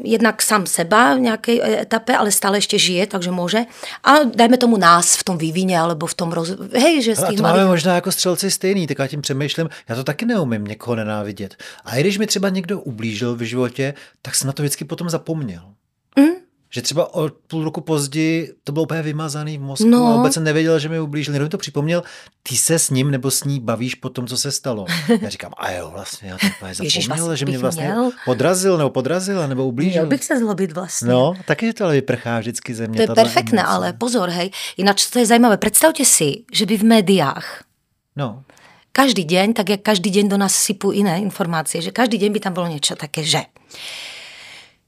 Speaker 1: jednak sám seba v nějaké etape, ale stále ještě žije, takže může. A dajme tomu nás v tom vývině, alebo v tom roz... Hej, že z
Speaker 2: těch to malých... máme možná jako střelci stejný, tak já tím přemýšlím, já to taky neumím někoho nenávidět. A i když mi třeba někdo ublížil v životě, tak jsem na to vždycky potom zapomněl. Že třeba o půl roku později to bylo úplně vymazaný v mozku no. a vůbec jsem nevěděl, že mi ublížil. Někdo mi to připomněl, ty se s ním nebo s ní bavíš po tom, co se stalo. Já říkám, a jo, vlastně, já to úplně zapomněl, že mě vlastně měl. podrazil nebo podrazila nebo ublížil.
Speaker 1: Měl bych se zlobit vlastně.
Speaker 2: No, taky to ale vyprchá vždycky ze mě.
Speaker 1: To je perfektné, ale pozor, hej, jinak to je zajímavé. Představte si, že by v médiách no každý deň, tak jak každý deň do nás sypú iné informácie, že každý deň by tam bolo niečo také, že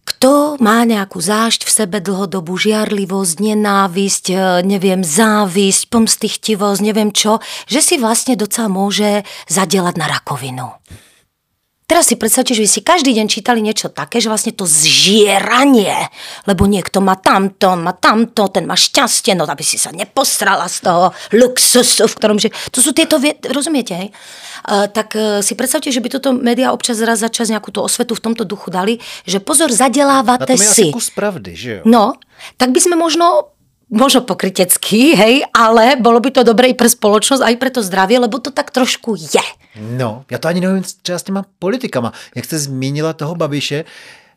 Speaker 1: kto má nejakú zášť v sebe dlhodobu, žiarlivosť, nenávisť, e, neviem, závisť, pomstichtivosť, neviem čo, že si vlastne docela môže zadelať na rakovinu. Teraz si predstavte, že vy si každý deň čítali niečo také, že vlastne to zžieranie, lebo niekto má tamto, má tamto, ten má šťastie, no aby si sa nepostrala z toho luxusu, v ktorom že... To sú tieto, rozumiete, hej? Uh, tak uh, si predstavte, že by toto média občas raz za čas nejakú tú osvetu v tomto duchu dali, že pozor, zadelávate
Speaker 2: Na
Speaker 1: si.
Speaker 2: kus pravdy, že jo?
Speaker 1: No, tak by sme možno možno pokrytecký, hej, ale bolo by to dobré i pre spoločnosť, aj pre to zdravie, lebo to tak trošku je.
Speaker 2: No, já to ani nevím třeba s těma politikama. Jak jste zmínila toho Babiše,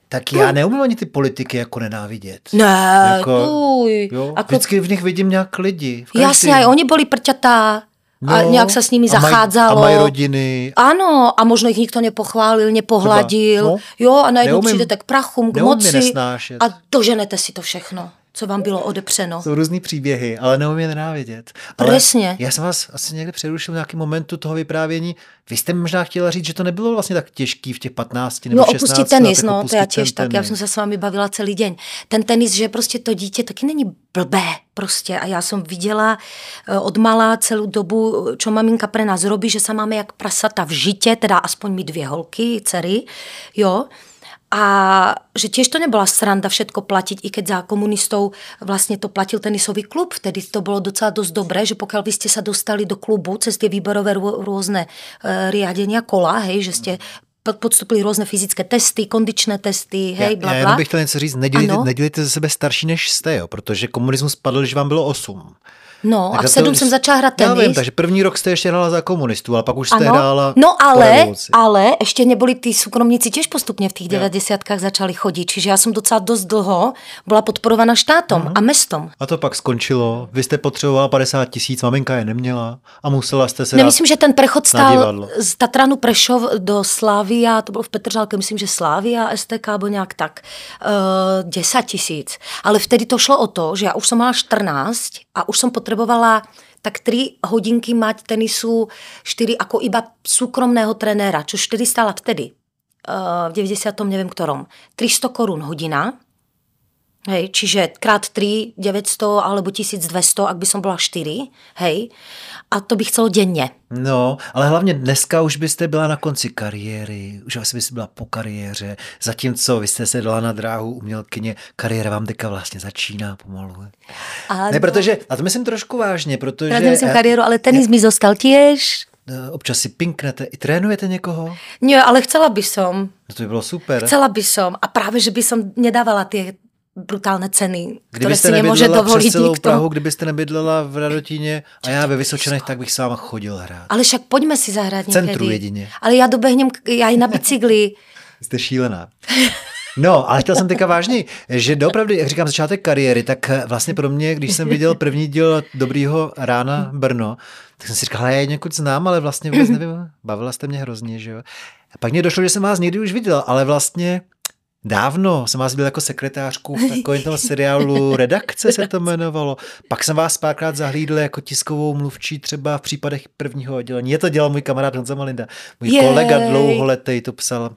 Speaker 2: tak já no. neumím ani ty politiky jako nenávidět.
Speaker 1: Ne, jako, tuj.
Speaker 2: Jo, ako... Vždycky v nich vidím nějak lidi.
Speaker 1: Jasně, aj oni boli prťatá. No, a nějak se s nimi zachádzalo.
Speaker 2: A mají rodiny.
Speaker 1: Ano, a možno ich nikto nepochválil, nepohladil. No, jo, a najednou přijde k prachu, k moci. A doženete si to všechno co vám bylo odepřeno.
Speaker 2: Jsou různý příběhy, ale neumím je nenávidět.
Speaker 1: Ale Přesně.
Speaker 2: Já jsem vás asi někde přerušil v nějakém momentu toho vyprávění. Vy jste možná chtěla říct, že to nebylo vlastně tak těžký v těch 15 nebo
Speaker 1: no,
Speaker 2: 16
Speaker 1: opustit tenis, no, to já těž tak, já jsem se s vámi bavila celý den. Ten tenis, že prostě to dítě taky není blbé prostě a já jsem viděla eh, od malá celou dobu, čo maminka pre nás robí, že se máme jak prasata v žitě, teda aspoň mi dvě holky, dcery, jo, a že tiež to nebola sranda všetko platiť, i keď za komunistov vlastne to platil tenisový klub. Vtedy to bolo docela dosť dobré, že pokiaľ vy ste sa dostali do klubu cez tie výborové rôzne e, riadenia kola, hej, že ste podstupili různé fyzické testy, kondičné testy, hej, bla, bla. Já
Speaker 2: jenom bych chtěl něco říct, nedělejte, nedělejte ze sebe starší než jste, jo, protože komunismus padl, když vám bylo 8.
Speaker 1: No
Speaker 2: Tak
Speaker 1: a v sedm jsem začala hrát
Speaker 2: Já
Speaker 1: tenis.
Speaker 2: vím, takže první rok jste ještě hrála za komunistů, ale pak už jste
Speaker 1: Ano.
Speaker 2: hrála
Speaker 1: No ale, ale ještě neboli tí súkromníci tiež postupne v tých 90 začali chodiť. Čiže ja som docela dosť dlho bola podporovaná štátom
Speaker 2: Mhm.
Speaker 1: a mestom.
Speaker 2: A to pak skončilo. Vy jste potřebovala 50 tisíc, maminka je neměla a musela jste se
Speaker 1: Ne,
Speaker 2: dát...
Speaker 1: myslím, že ten prechod
Speaker 2: na
Speaker 1: stál z Tatranu Prešov do Slávia, to bylo v Petržálke, myslím, že Slávia, STK, nebo nějak tak, uh, 10 tisíc. Ale vtedy to šlo o to, že já už jsem mala 14 a už jsem potrebovala tak 3 hodinky mať tenisu, 4 ako iba súkromného trenéra, čo vtedy stála vtedy, uh, v 90. neviem ktorom, 300 korun hodina, Hej, čiže krát 3, 900 alebo 1200, ak by som bola 4, hej. A to by chcelo denne.
Speaker 2: No, ale hlavně dneska už byste byla na konci kariéry, už asi byste byla po kariéře, zatímco vy jste se dala na dráhu umělkyně, kariéra vám teďka vlastně začíná pomalu.
Speaker 1: A
Speaker 2: Ne, protože, a to myslím trošku vážně, protože
Speaker 1: nemyslím
Speaker 2: eh,
Speaker 1: kariéru, ale tenis mi zostal tiež.
Speaker 2: eh, občas si pinknete, i trénujete někoho?
Speaker 1: Nie, ale chcela by som.
Speaker 2: No to by bylo super.
Speaker 1: Chcela by som. A práve, že by som nedávala tie brutálne ceny, ktoré si nemôže dovoliť
Speaker 2: přes celou
Speaker 1: nikto.
Speaker 2: Prahu, kdybyste nebydlela v Radotíně a já ve Vysočanech, tak bych s váma chodil hrát.
Speaker 1: Ale však poďme si zahrať
Speaker 2: V centru jedině.
Speaker 1: Ale ja dobehnem ja aj na bicykli.
Speaker 2: Jste šílená. No, ale chtěl jsem teďka vážně, že doopravdy, jak říkám, začátek kariéry, tak vlastně pro mě, když jsem viděl první díl Dobrýho rána Brno, tak jsem si říkal, já je někud znám, ale vlastně vůbec nevím, bavila jste mě hrozně, že jo. A pak mě došlo, že jsem vás někdy už viděl, ale vlastně Dávno jsem vás byl jako sekretářku v takovém tom seriálu Redakce se to jmenovalo. Pak jsem vás párkrát zahlídl jako tiskovou mluvčí třeba v případech prvního oddělení. Je to dělal můj kamarád Honza Malinda. Můj
Speaker 1: Jej.
Speaker 2: kolega dlouholetý to psal.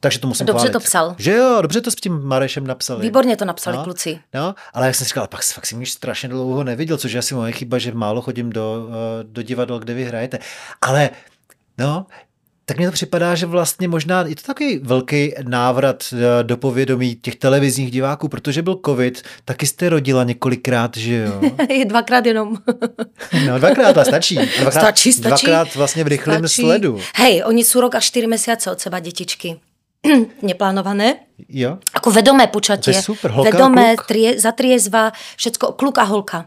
Speaker 2: Takže to musím
Speaker 1: Dobře
Speaker 2: chválit.
Speaker 1: to psal.
Speaker 2: Že jo, dobře to s tím Marešem napsali.
Speaker 1: Výborně to napsali
Speaker 2: No.
Speaker 1: kluci.
Speaker 2: No, ale jak jsem si říkal, pak fakt jsem už strašně dlouho neviděl, což je asi moje chyba, že málo chodím do, eh, do divadel, kde vy hrajete. Ale no, tak mně to připadá, že vlastně možná je to takový velký návrat eh, do povědomí těch televizních diváků, protože byl covid, taky jste rodila několikrát, že jo?
Speaker 1: Dvakrát jenom.
Speaker 2: No dvakrát a stačí. Dvakrát,
Speaker 1: Stačí, stačí.
Speaker 2: Dvakrát vlastně v rychlém
Speaker 1: Stačí.
Speaker 2: sledu.
Speaker 1: Hej, oni sú rok a 4 mesiace od seba, detičky. Neplánované.
Speaker 2: Jo?
Speaker 1: Ako vedomé počatie.
Speaker 2: To je super, holka
Speaker 1: vedomé, trie, zatriezva, všetko, kluk a holka.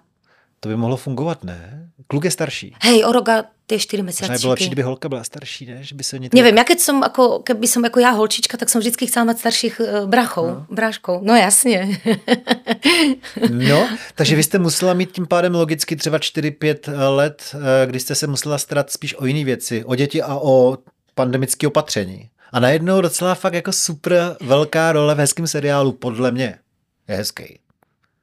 Speaker 2: To by mohlo fungovat, ne? Kluk je starší.
Speaker 1: Hej, o rok a tie 4
Speaker 2: Možná by bylo lepší, kdyby holka byla starší, ne? Že by se oni
Speaker 1: Neviem, ja keď som ako, keby som ako ja holčička, tak som vždycky chcela mať starších uh, brachov, no. bráškov. No jasne.
Speaker 2: No, takže vy jste musela mít tím pádem logicky třeba 4-5 let, eh, kdy jste se musela starat spíš o jiné věci, o děti a o pandemické opatření. A najednou docela fakt jako super velká role v hezkém seriálu, podle mě. Je hezký.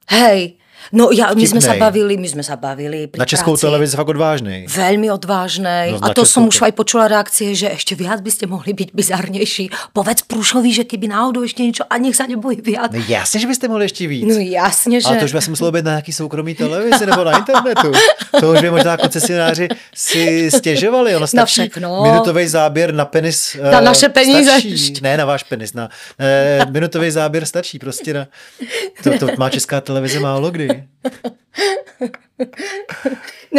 Speaker 1: Hej, no ja, my sme sa
Speaker 2: Vtipnej.
Speaker 1: bavili, my sme sa bavili pri
Speaker 2: Na českou
Speaker 1: práci.
Speaker 2: televizi fakt odvážný.
Speaker 1: Veľmi odvážnej.
Speaker 2: No,
Speaker 1: a
Speaker 2: na
Speaker 1: to som už aj počula reakcie, že ešte viac by ste mohli byť bizarnejší. Povedz Prúšovi, že keby náhodou ešte niečo, a nech sa nebojí viac.
Speaker 2: No jasně, že byste mohli ještě víc.
Speaker 1: No jasne, že...
Speaker 2: Ale to už by asi muselo být na nějaký soukromý televizi nebo na internetu. To už by možná koncesionáři si stěžovali. Ono stačí
Speaker 1: všechno.
Speaker 2: minutový záběr na penis.
Speaker 1: Na
Speaker 2: eh,
Speaker 1: naše peníze.
Speaker 2: Stačí. Ne, na váš penis. Na, eh, minutový záběr stačí prostě na... To, to má česká televize málo kdy.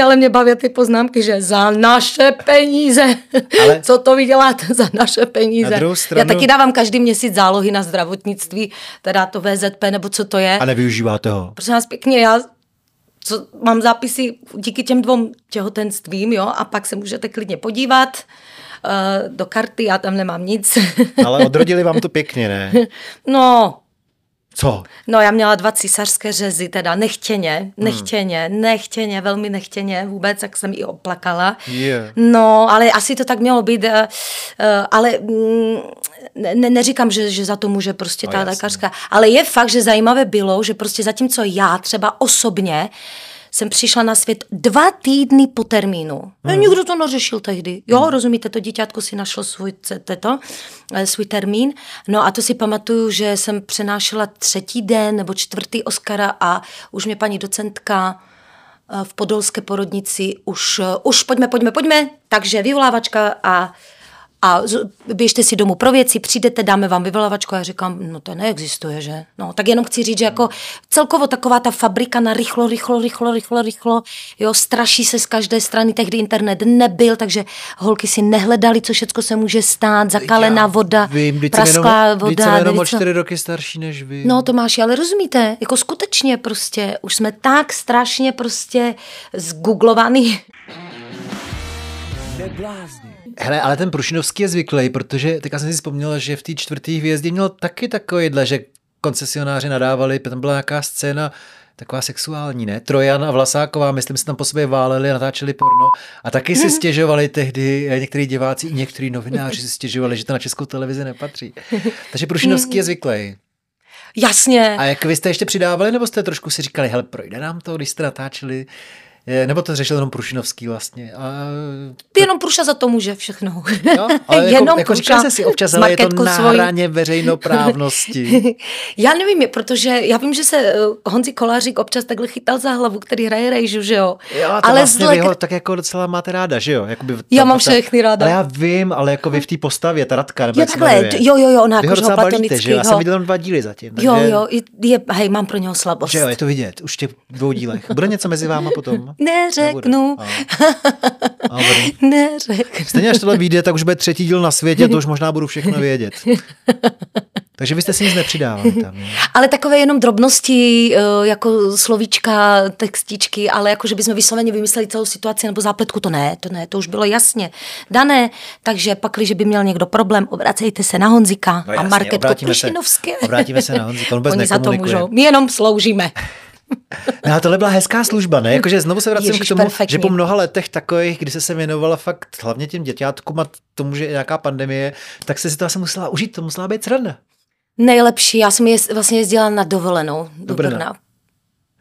Speaker 1: Ale mě baví ty poznámky, že za naše peníze.
Speaker 2: Ale-
Speaker 1: Co to vy děláte za naše peníze?
Speaker 2: Na druhou
Speaker 1: Já
Speaker 2: stranu-
Speaker 1: taky dávám každý měsíc zálohy na zdravotnictví, teda to VZP, nebo co to je.
Speaker 2: A nevyužíváte ho.
Speaker 1: Prosím vás pěkně, já co, mám zápisy díky těm dvou těhotenstvím, jo, a pak se můžete klidně podívat uh, do karty, já tam nemám nic.
Speaker 2: Ale odrodili vám to pěkně, ne?
Speaker 1: no,
Speaker 2: Co?
Speaker 1: No já měla dva císařské řezy, teda nechtěně, nechtěně, nechtěně, velmi nechtěně vůbec, jak jsem i oplakala.
Speaker 2: Je.
Speaker 1: No, ale asi to tak mělo být, eh, eh, ale mm, ne, neříkám, že, že za to může prostě
Speaker 2: No,
Speaker 1: ta
Speaker 2: jasně.
Speaker 1: lékařka, ale je fakt, že zajímavé bylo, že prostě zatímco já třeba osobně jsem přišla na svět dva týdny po termínu. Hmm. Nikdo to neřešil tehdy. Jo, rozumíte, to dítětko si našlo svůj, teto, eh, svůj termín. No a to si pamatuju, že jsem přenášela třetí den nebo čtvrtý Oscara a už mě paní docentka eh, v podolské porodnici už, eh, už pojďme, pojďme, pojďme. Takže vyvolávačka a a běžte si domů pro věci, přijdete, dáme vám vyvolavačku a já říkám, no to neexistuje, že? No, tak jenom chci říct, že jako celkovo taková ta fabrika na rychlo, rychlo, rychlo, rychlo, rychlo, jo, straší se z každé strany, tehdy internet nebyl, takže holky si nehledali, co všechno se může stát, zakalená voda,
Speaker 2: Vím, jsem jenom,
Speaker 1: prasklá
Speaker 2: vždyť
Speaker 1: voda,
Speaker 2: jsem jenom o čtyři roky starší než vy.
Speaker 1: No Tomáši, ale rozumíte, jako skutečně prostě, už jsme tak strašně prostě zgooglovaný.
Speaker 2: Hele, ale ten Prušinovský je zvyklý, protože teďka jsem si vzpomněla, že v té čtvrté hvězdě měl taky takovýhle, že koncesionáři nadávali, tam byla nějaká scéna, taková sexuální, ne? Trojan a Vlasáková, myslím, se tam po sobě váleli a natáčeli porno. A taky si stěžovali tehdy eh, některý diváci i některý novináři si stěžovali, že to na českou televizi nepatří. Takže Prušinovský je zvyklý.
Speaker 1: Jasně.
Speaker 2: A jak vy jste ještě přidávali, nebo jste trošku si říkali, hele, projde nám to, když jste natáčeli? Eh, Nebo to řešil jenom Prušinovský vlastně? A
Speaker 1: Jenom Pruša za to může všechno.
Speaker 2: Jo, ale
Speaker 1: Jenom
Speaker 2: jako, jako říkali
Speaker 1: Pruša
Speaker 2: si občas, ale je to na
Speaker 1: svojí.
Speaker 2: hraně veřejnoprávnosti.
Speaker 1: Já nevím, protože já vím, že se eh, Honzi Kolářík občas takhle chytal za hlavu, který hraje rejžu, že jo.
Speaker 2: Jo, to
Speaker 1: ale
Speaker 2: vlastně
Speaker 1: zle...
Speaker 2: vy ho tak jako docela máte ráda, že jo? Jakoby
Speaker 1: Já
Speaker 2: ta-
Speaker 1: mám všechny ráda.
Speaker 2: Ale já vím, ale jako vy v té postavě, ta Radka, nebo
Speaker 1: Jo, takhle, jo, jo, jo, ona
Speaker 2: Vy
Speaker 1: jako, ho
Speaker 2: balíte, že jo? Já jsem viděl jenom dva díly zatím.
Speaker 1: Jo,
Speaker 2: takže-
Speaker 1: jo, je, je, hej, mám pro něho slabost.
Speaker 2: Že jo, je to vidět, už v těch dvou dílech. Bude něco mezi váma potom?
Speaker 1: Neřeknu.
Speaker 2: A, a
Speaker 1: neřeknu.
Speaker 2: Stejně až tohle vyjde, tak už bude třetí díl na světě, to už možná budu všechno vědět. Takže vy jste si nic nepřidávali tam. jo?
Speaker 1: Ale takové jenom drobnosti, eh, jako slovíčka, textičky, ale jako, že bychom vysloveně vymysleli celou situaci nebo zápletku, to ne, to ne, to už bylo jasně dané, takže pak, když by měl někdo problém, obracejte se na Honzika
Speaker 2: No
Speaker 1: a
Speaker 2: jasně,
Speaker 1: Marketku
Speaker 2: obrátíme se-
Speaker 1: Prušinovské.
Speaker 2: obrátíme se na Honzíka, on vůbec
Speaker 1: Oni za to můžou, my jenom sloužíme.
Speaker 2: No, ale tohle byla hezká služba, ne? Jakože znovu se vracím
Speaker 1: Ježiš,
Speaker 2: k tomu,
Speaker 1: perfektní.
Speaker 2: že po mnoha letech takových, kdy se se věnovala fakt hlavně těm děťátkům a tomu, že je nějaká pandemie, tak se si to asi musela užít, to musela být sranda.
Speaker 1: Nejlepší, já jsem jezd, vlastně jezdila na dovolenou do
Speaker 2: Do Brna.
Speaker 1: Brna.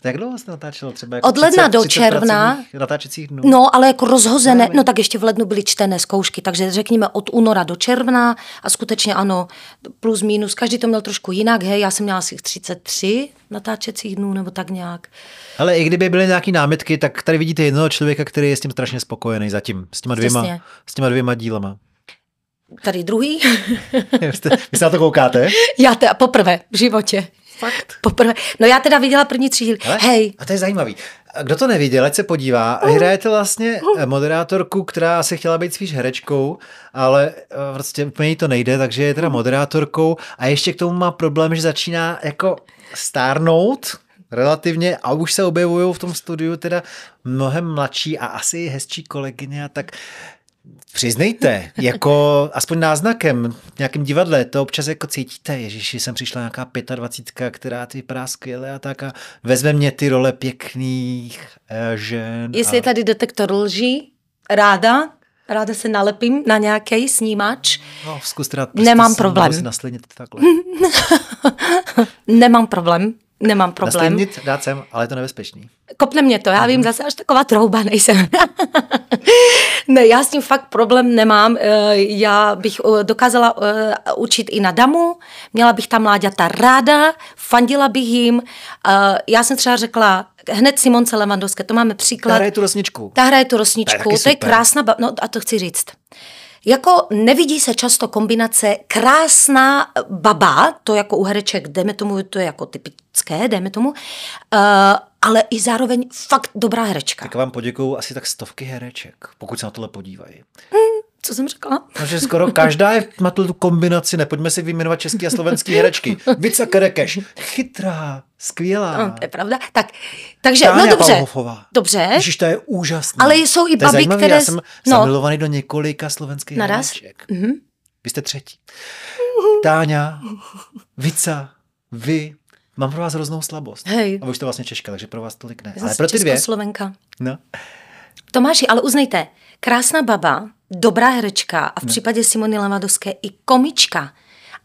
Speaker 2: Tak dlouho jste natáčela třeba? Jako
Speaker 1: Od ledna do
Speaker 2: 30
Speaker 1: června.
Speaker 2: pracovních Natáčecích dnů.
Speaker 1: No, ale jako rozhozené, no tak ještě v lednu byly čtené zkoušky, takže řekněme od února do června a skutečně ano, plus minus, každý to měl trošku jinak, hej, já jsem měla asi 33 natáčecích dnů nebo tak nějak.
Speaker 2: Ale i kdyby byly nějaké námitky, tak tady vidíte jednoho člověka, který je s tím strašně spokojený zatím, s těma dvěma,
Speaker 1: Přesně.
Speaker 2: s těma dvěma dílama.
Speaker 1: Tady druhý,
Speaker 2: Vy se na to koukáte?
Speaker 1: já teda poprvé v životě.
Speaker 2: Fakt.
Speaker 1: Poprvé. No já teda viděla první tři díly. Hej,
Speaker 2: A to je zajímavý. Kdo to neviděl, ať se podívá. Vy hrajete vlastně eh, moderátorku, která asi chtěla být spíš herečkou, ale prostě úplně jí to nejde, takže je teda moderátorkou a ještě k tomu má problém, že začíná jako stárnout relativně a už se objevují v tom studiu teda mnohem mladší a asi hezčí kolegyně a tak Přiznejte, jako aspoň náznakem v nějakém divadle, to občas jako cítíte, ježiši, jsem přišla nějaká 25, která ty vypadá skvěle a tak a vezme mě ty role pěkných eh, žen.
Speaker 1: jestli
Speaker 2: a...
Speaker 1: je tady detektor lží, ráda, ráda se nalepím na nějaký snímač,
Speaker 2: No, zkus teda
Speaker 1: Nemám problém.
Speaker 2: naslednit takhle.
Speaker 1: nemám problém, nemám problém.
Speaker 2: Naslednit dát sem, ale je to nebezpečný.
Speaker 1: Kopne mě to, já
Speaker 2: Mhm.
Speaker 1: vím, zase až taková trouba nejsem. ne, já s tím fakt problém nemám. Eh, Já bych eh, dokázala eh, učit i na damu, měla bych tam mláďata ráda, fandila bych jim. Já jsem třeba řekla, hned Simonce Levandovské, to máme příklad.
Speaker 2: Ta hraje tu rosničku.
Speaker 1: Ta hraje tu
Speaker 2: To je
Speaker 1: rosničku, to je krásná, ba- no a to chci říct. Jako nevidí se často kombinace krásná baba, to jako u hereček, dejme tomu, to je jako typické, dejme tomu, uh, ale i zároveň fakt dobrá herečka.
Speaker 2: Tak vám poděkuju asi tak stovky hereček, pokud se na tohle podívají.
Speaker 1: Co jsem řekla?
Speaker 2: No, že skoro každá je, má tu tu nepojďme si vyjmenovat český a slovenský herečky. Vica Kerekeš, chytrá, skvělá.
Speaker 1: No, to je pravda. Tak, takže,
Speaker 2: Táňa
Speaker 1: no dobře.
Speaker 2: Pauhofová.
Speaker 1: Dobře.
Speaker 2: Ježiš, to je úžasné.
Speaker 1: Ale jsou i
Speaker 2: zajímavý,
Speaker 1: které
Speaker 2: Já jsem
Speaker 1: no.
Speaker 2: zamilovaný do několika slovenských
Speaker 1: Naraz?
Speaker 2: hereček.
Speaker 1: Mhm.
Speaker 2: Vy jste třetí. Táňa, Vica, vy. Mám pro vás hroznou slabost.
Speaker 1: Hej.
Speaker 2: A vy už to vlastně Češka, takže pro vás tolik ne. Ale pro ty dvě.
Speaker 1: Českoslovenka.
Speaker 2: No.
Speaker 1: Tomáši, ale uznejte, krásná baba, dobrá herečka a v případě Simony Levadovské i komička.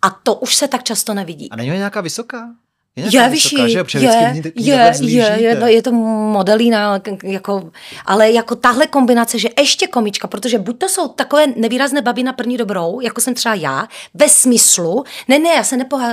Speaker 1: A to už se tak často nevidí.
Speaker 2: A není nějaká vysoká? Je,
Speaker 1: Je
Speaker 2: vysoká,
Speaker 1: vyšší,
Speaker 2: že? Protože
Speaker 1: je,
Speaker 2: ní
Speaker 1: je, je,
Speaker 2: vzlížíte.
Speaker 1: je, no, je to modelína, jako, ale jako tahle kombinace, že ještě komička, protože buď to jsou takové nevýrazné baby na první dobrou, jako jsem třeba já, ve smyslu, ne, ne, já se nepoha,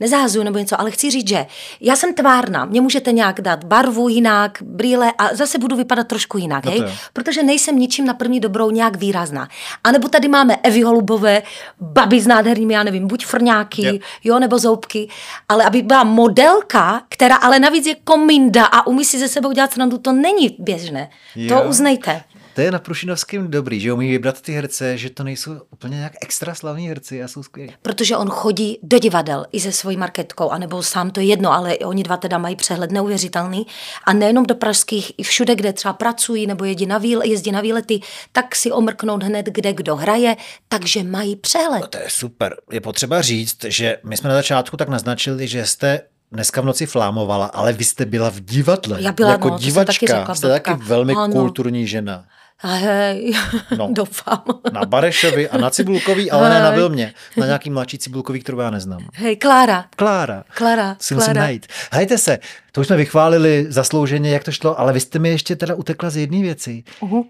Speaker 1: nezahazuju nebo něco, ale chci říct, že já jsem tvárna, mě můžete nějak dát barvu jinak, brýle a zase budu vypadat trošku jinak,
Speaker 2: No
Speaker 1: hej? protože nejsem ničím na první dobrou nějak výrazná. A nebo tady máme Evy Holubové, baby s nádhernými, já nevím, buď frňáky,
Speaker 2: Jo.
Speaker 1: jo, nebo zoubky, ale aby byla modelka, která ale navíc je kominda a umí si ze sebou dělat srandu, to není běžné.
Speaker 2: Jo.
Speaker 1: To uznejte.
Speaker 2: To je na Prušinovském dobrý, že umí vybrat ty herce, že to nejsou úplně nějak extra slavní herci a jsou skvělí.
Speaker 1: Protože on chodí do divadel i se svojí marketkou, anebo sám to je jedno, ale oni dva teda mají přehled neuvěřitelný. A nejenom do pražských, i všude, kde třeba pracují nebo jezdí na, výle, jezdí na výlety, tak si omrknout hned, kde kdo hraje, takže mají přehled.
Speaker 2: No to je super. Je potřeba říct, že my jsme na začátku tak naznačili, že jste dneska v noci flámovala, ale vy jste byla v divadle.
Speaker 1: Já byla,
Speaker 2: jako
Speaker 1: no,
Speaker 2: divačka.
Speaker 1: taky řekla,
Speaker 2: jste taky velmi
Speaker 1: Ano.
Speaker 2: kulturní žena.
Speaker 1: Hej,
Speaker 2: No.
Speaker 1: doufám.
Speaker 2: Na Barešovi a na Cibulkový, ale ne na. Vilmě. Na nějaký mladší Cibulkový, kterou já neznám.
Speaker 1: Hej, Klára,
Speaker 2: Klára.
Speaker 1: Klára,
Speaker 2: musím
Speaker 1: Klára.
Speaker 2: najít. Hejte se, to už jsme vychválili zaslouženě, jak to šlo, ale vy jste mi ještě teda utekla z jedné věci.
Speaker 1: Uh-huh.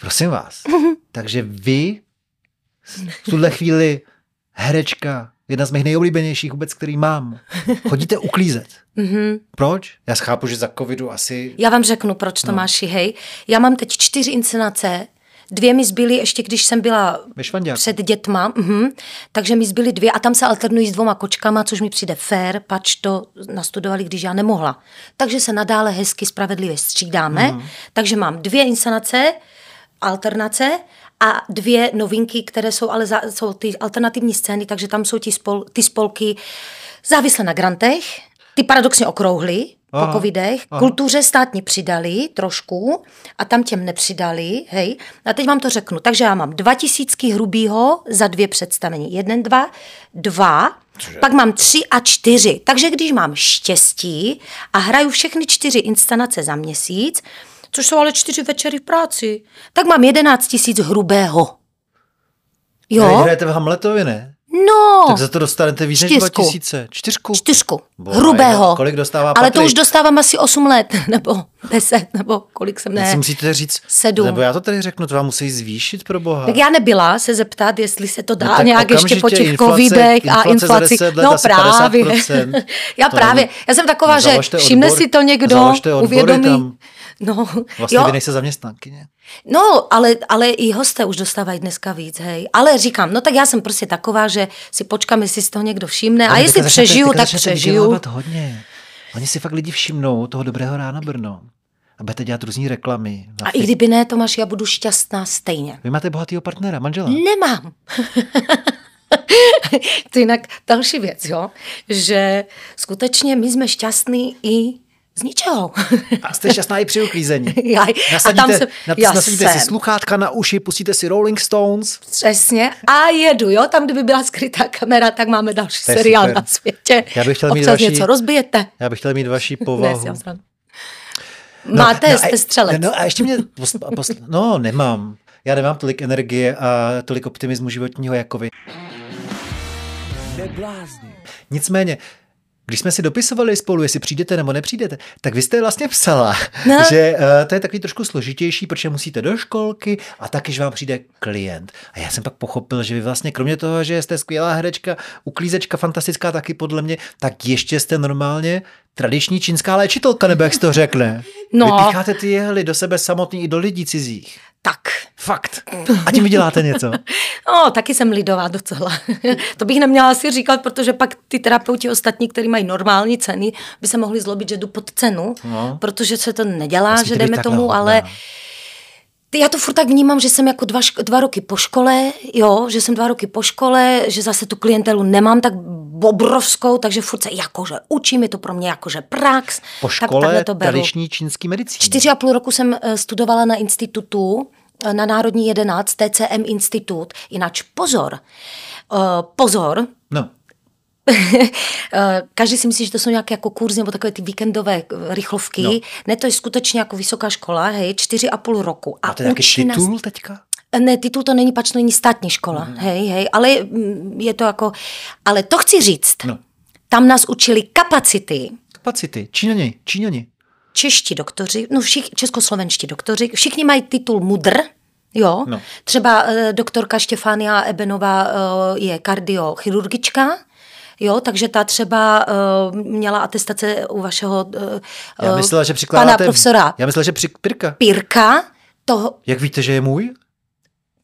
Speaker 2: Prosím vás. Takže vy v tuhle chvíli herečka, jedna z mých nejoblíbenějších vůbec, který mám. Chodíte uklízet.
Speaker 1: Mhm.
Speaker 2: Proč? Já schápu, že za covidu asi...
Speaker 1: Já vám řeknu, proč to no. máš, hej. Já mám teď čtyři inscenace, dvě mi zbyly ještě, když jsem byla před dětma, mhm. takže mi zbyly dvě a tam se alternují s dvoma kočkama, což mi přijde fér, pač to nastudovali, když já nemohla. Takže se nadále hezky spravedlivě střídáme,
Speaker 2: Mhm.
Speaker 1: takže mám dvě inscenace, alternace a dvě novinky, které jsou ale za, jsou ty alternativní scény, takže tam jsou ty, spol, ty spolky závislé na grantech, ty paradoxně okrouhly po
Speaker 2: Aha,
Speaker 1: covidech,
Speaker 2: aha.
Speaker 1: kultuře státně přidali trošku a tam těm nepřidali, hej. A teď vám to řeknu. Takže já mám dva tisícky hrubýho za dvě představení. Jeden, dva, dva, pak mám tři a čtyři. Takže když mám štěstí a hraju všechny čtyři inscenace za měsíc, což jsou ale čtyři večery v práci, tak mám jedenáct tisíc hrubého. Jo?
Speaker 2: hrajete v Hamletovi, ne?
Speaker 1: No,
Speaker 2: Tak za to dostanete víc než
Speaker 1: Čtyřku.
Speaker 2: 2000. Čtyřku?
Speaker 1: čtyřku.
Speaker 2: Boha,
Speaker 1: Hrubého.
Speaker 2: kolik dostává
Speaker 1: Ale to
Speaker 2: Patrik?
Speaker 1: už dostávám asi 8 let, nebo 10, nebo kolik jsem ne.
Speaker 2: si musíte říct,
Speaker 1: sedm.
Speaker 2: nebo já to tady řeknu, to vám musí zvýšit pro boha.
Speaker 1: Tak já nebyla se zeptat, jestli se to dá
Speaker 2: No
Speaker 1: nějak ještě po těch
Speaker 2: inflace-
Speaker 1: covidech a inflaci.
Speaker 2: 10 let
Speaker 1: No právě.
Speaker 2: 50%.
Speaker 1: já
Speaker 2: To
Speaker 1: právě. Já jsem taková,
Speaker 2: No,
Speaker 1: že všimne si to někdo,
Speaker 2: odbory
Speaker 1: uvědomí.
Speaker 2: tam.
Speaker 1: No,
Speaker 2: Vlastně
Speaker 1: jo,
Speaker 2: vy nejste zaměstnankyně.
Speaker 1: no ale, ale i hosté už dostávají dneska víc, hej. Ale říkám, no tak já jsem prostě taková, že si počkám, jestli si toho někdo všimne. A
Speaker 2: Ale
Speaker 1: jestli
Speaker 2: teďka začnete-
Speaker 1: přežiju, tak přežiju.
Speaker 2: hodně. Oni si fakt lidi všimnou toho dobrého rána Brno. A budete dělat různý reklamy.
Speaker 1: A i kdyby ne, Tomáš, já budu šťastná stejně.
Speaker 2: Vy máte bohatýho partnera, manžela.
Speaker 1: Nemám. to je jinak další věc, jo? že skutečně my jsme šťastní i z ničeho.
Speaker 2: A jste šťastná i při uklízení.
Speaker 1: Já, a
Speaker 2: Nasadíte,
Speaker 1: tam jsem,
Speaker 2: nad,
Speaker 1: já
Speaker 2: nasadíte si sluchátka na uši, pustíte si Rolling Stones.
Speaker 1: Přesně. A jedu, jo? Tam, kdyby byla skrytá kamera, tak máme další seriál
Speaker 2: super.
Speaker 1: na světě.
Speaker 2: Já bych chtěl mít
Speaker 1: Občas
Speaker 2: další-
Speaker 1: něco rozbijete.
Speaker 2: Já bych chtěl mít vaši
Speaker 1: Ne,
Speaker 2: povahu.
Speaker 1: dělám srandu. Máte,
Speaker 2: a-
Speaker 1: jste střelec.
Speaker 2: No a ještě mě, posl, posl, no nemám. Já nemám tolik energie a tolik optimismu životního jako vy. Nicméně, když jsme si dopisovali spolu, jestli přijdete nebo nepřijdete, tak vy jste vlastně psala,
Speaker 1: No.
Speaker 2: že uh, to je takový trošku složitější, protože musíte do školky a taky, že vám přijde klient. A já jsem pak pochopil, že vy vlastně kromě toho, že jste skvělá herečka, uklízečka fantastická taky podle mě, tak ještě jste normálně tradiční čínská léčitelka, nebo jak jsi to řekne.
Speaker 1: No.
Speaker 2: Vypícháte ty jehly do sebe samotný i do lidí cizích.
Speaker 1: Tak.
Speaker 2: Fakt. A tím vyděláte něco.
Speaker 1: No, taky jsem lidová docela. to bych neměla asi říkat, protože pak ty terapeuti ostatní, kteří mají normální ceny, by se mohli zlobit, že jdu pod cenu,
Speaker 2: No.
Speaker 1: protože se to nedělá, že dejme
Speaker 2: takhle
Speaker 1: tomu,
Speaker 2: hodná.
Speaker 1: ale já to furt tak vnímám, že jsem jako dva, dva roky po škole, jo, že jsem dva roky po škole, že zase tu klientelu nemám tak obrovskou, takže furt se jakože učím, je to pro mě jakože prax.
Speaker 2: Po
Speaker 1: tak
Speaker 2: škole
Speaker 1: takhle to beru.
Speaker 2: tradiční čínský medicíny.
Speaker 1: Čtyři a půl roku jsem eh, studovala na institutu, eh, na Národní 11, TCM institut. Jinak pozor, eh, pozor,
Speaker 2: No,
Speaker 1: Každý si myslí, že to jsou nějaké jako kurzy nebo takové ty víkendové eh, rychlovky.
Speaker 2: No.
Speaker 1: Ne, to je skutečně jako vysoká škola, hej, čtyři a půl roku. A
Speaker 2: máte nějaký
Speaker 1: učí nás-
Speaker 2: titul teďka?
Speaker 1: Ne, titul to není, pač to není státní škola,
Speaker 2: Mhm.
Speaker 1: hej, hej, ale mm, je to jako, ale to chci říct.
Speaker 2: No.
Speaker 1: tam nás učili kapacity.
Speaker 2: Kapacity. Číňani, Číňani.
Speaker 1: Čeští doktoři, no všich, českoslovenští doktoři, všichni mají titul mudr, jo.
Speaker 2: No.
Speaker 1: Třeba eh, doktorka Štefánia Ebenová eh, je kardiochirurgička, Jo, takže ta třeba uh, měla atestace u vašeho uh,
Speaker 2: Já myslela, že
Speaker 1: pana profesora
Speaker 2: Já myslela, že při... Pirka.
Speaker 1: Pirka, toho
Speaker 2: Jak víte, že je můj?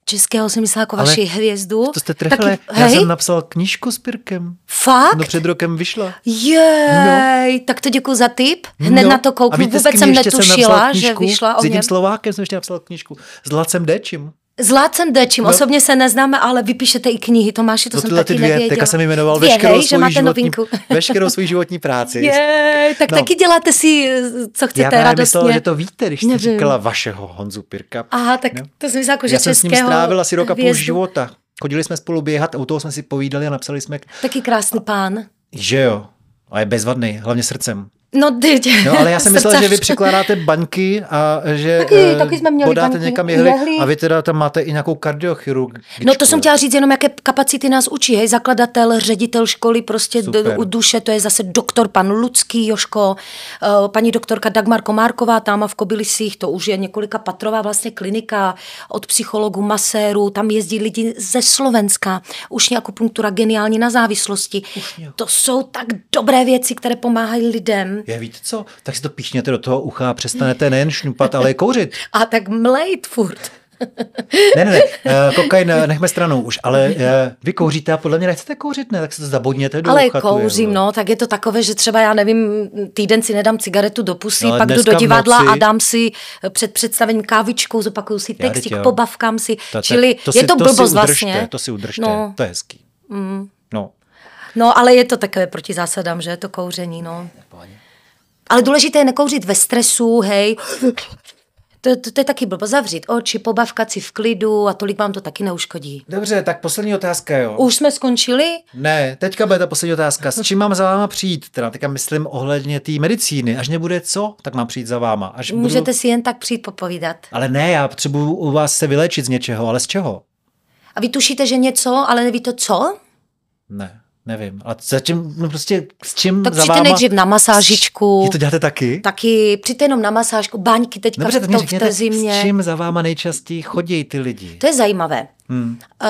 Speaker 1: českého jsem myslela jako
Speaker 2: Ale
Speaker 1: vaši hvězdu.
Speaker 2: To jste trefili. Já
Speaker 1: hej,
Speaker 2: jsem napsal knížku s Pirkem.
Speaker 1: fakt?
Speaker 2: No před rokem vyšla.
Speaker 1: Jej, tak to děkuji za tip. Hned
Speaker 2: No.
Speaker 1: na to
Speaker 2: A
Speaker 1: kouknu, vůbec jsem netušila, že
Speaker 2: knížku?
Speaker 1: vyšla o
Speaker 2: S jedním. Slovákem jsem ještě napsal knížku. S Lacem Dečím.
Speaker 1: S Lácem Dečím,
Speaker 2: No.
Speaker 1: osobně se neznáme, ale vypíšete i knihy, Tomáši, to
Speaker 2: No
Speaker 1: jsem taky
Speaker 2: dvě,
Speaker 1: nevěděla.
Speaker 2: teďka jsem jmenoval
Speaker 1: Dvě,
Speaker 2: veškerou
Speaker 1: hej, že
Speaker 2: svou
Speaker 1: máte
Speaker 2: životní,
Speaker 1: novinku.
Speaker 2: veškerou svou životní práci.
Speaker 1: Je, tak
Speaker 2: No.
Speaker 1: taky děláte si, co chcete,
Speaker 2: Já právě
Speaker 1: radostně.
Speaker 2: myslel, že to víte, když jste
Speaker 1: Nevím.
Speaker 2: říkala vašeho Honzu Pirka.
Speaker 1: Aha, tak
Speaker 2: No.
Speaker 1: to jsem myslela, jako, že
Speaker 2: Já jsem s ním
Speaker 1: českého
Speaker 2: strávil asi rok a půl života. Chodili jsme spolu běhat, u toho jsme si povídali a napsali jsme,
Speaker 1: Taky krásný pán.
Speaker 2: že jo. A je bezvadný, hlavně srdcem.
Speaker 1: No, ty,
Speaker 2: No ale já jsem myslel, že vy
Speaker 1: srdcař.
Speaker 2: přikládáte baňky a že
Speaker 1: Taky-
Speaker 2: eh,
Speaker 1: taky jsme měli
Speaker 2: podáte
Speaker 1: baňky,
Speaker 2: někam jehly,
Speaker 1: jehly.
Speaker 2: a vy teda tam máte i nějakou kardiochirurgičku.
Speaker 1: No to jsem chtěla říct jenom, jaké kapacity nás učí. Hej, zakladatel, ředitel školy, prostě
Speaker 2: Super.
Speaker 1: d- duše, to je zase doktor pan Lucký, Joško, eh, paní doktorka Dagmar Komárková, tam v Kobylisích, to už je několika patrová vlastně klinika od psychologů, masérů, tam jezdí lidi ze Slovenska, ušní akupunktura geniální na závislosti. To jsou tak dobré věci, které pomáhají lidem.
Speaker 2: Je, víte co? Tak si to píšněte do toho ucha a přestanete nejen šňupat, ale i kouřit.
Speaker 1: A tak mlejt furt.
Speaker 2: Ne, ne, ne, eh, kokain eh, nechme stranou už, ale eh, vy kouříte a podle mě nechcete kouřit, ne? Tak se to zabodněte do
Speaker 1: Ale
Speaker 2: ucha. tu
Speaker 1: kouřím,
Speaker 2: jehlu.
Speaker 1: no, tak je to takové, že třeba já nevím, týden si nedám cigaretu do pusy,
Speaker 2: No,
Speaker 1: pak jdu do divadla
Speaker 2: noci-
Speaker 1: a dám si před představením kávičkou, zopakuju si
Speaker 2: Já, jo.
Speaker 1: pobavkám si,
Speaker 2: To- to-
Speaker 1: čili
Speaker 2: to
Speaker 1: je
Speaker 2: si-
Speaker 1: to
Speaker 2: to si
Speaker 1: blbost
Speaker 2: udržte,
Speaker 1: vlastně.
Speaker 2: To si udržte,
Speaker 1: No.
Speaker 2: to je hezký. No.
Speaker 1: No, ale je to takové proti zásadám, že to kouření, no. Ale důležité je nekouřit ve stresu, hej. To, to, to je taky blbo, zavřít oči, pobavkat si v klidu a tolik vám to taky neuškodí.
Speaker 2: Dobře, tak poslední otázka, jo.
Speaker 1: Už jsme skončili?
Speaker 2: Ne, teďka bude ta poslední otázka. S čím mám za váma přijít? Teda teďka myslím ohledně té medicíny. Až nebude co, tak mám přijít za váma. Až
Speaker 1: Můžete
Speaker 2: budu...
Speaker 1: si jen tak přijít popovídat.
Speaker 2: Ale ne, já potřebuju u vás se vylečit z něčeho, ale z čeho?
Speaker 1: A vy tušíte, že něco, ale nevíte co?
Speaker 2: Ne, nevím. Ale zatím, no prostě s čím
Speaker 1: Tak
Speaker 2: za váma...
Speaker 1: nejdřív na masážičku.
Speaker 2: Vy to děláte taky?
Speaker 1: Taky přijďte jenom na masážku, baňky teďka
Speaker 2: Dobře,
Speaker 1: v, to, v té
Speaker 2: s
Speaker 1: zimě.
Speaker 2: čím za váma nejčastěji chodí ty lidi?
Speaker 1: To je zajímavé.
Speaker 2: Hmm.
Speaker 1: Uh,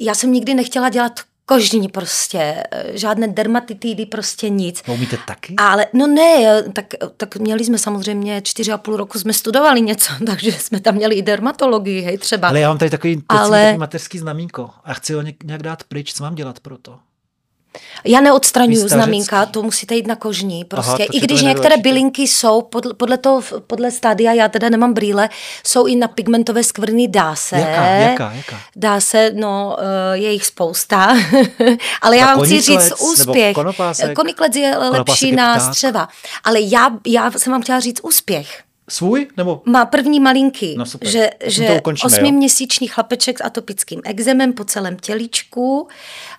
Speaker 1: já jsem nikdy nechtěla dělat kožní prostě, eh, žádné dermatitidy, prostě nic.
Speaker 2: To umíte taky?
Speaker 1: Ale no ne, eh, tak, tak měli jsme samozřejmě čtyři a půl roku jsme studovali něco, takže jsme tam měli i dermatologii, hej, třeba.
Speaker 2: Ale já mám tady takový,
Speaker 1: Ale-
Speaker 2: takový mateřský znamínko a chci ho nějak dát pryč. Co mám dělat pro to?
Speaker 1: Já
Speaker 2: stařecký.
Speaker 1: znamínka, to musíte jít na kožní. Prostě.
Speaker 2: Aha,
Speaker 1: I když některé bylinky jsou, podle, podle, toho, podle stádia, já teda nemám brýle, jsou i na pigmentové skvrny, dá se.
Speaker 2: Jaká, jaká, jaká?
Speaker 1: Dá se, no, eh, je jich spousta. Ale já
Speaker 2: Tak
Speaker 1: vám chci říct úspěch.
Speaker 2: konopásek?
Speaker 1: Koniklec je lepší
Speaker 2: je
Speaker 1: na střeva. Ale já, já jsem vám chtěla říct úspěch.
Speaker 2: Svůj? Nebo
Speaker 1: Má první malinký,
Speaker 2: No super.
Speaker 1: že, že osmiměsíční chlapeček s atopickým exemem po celém tělíčku.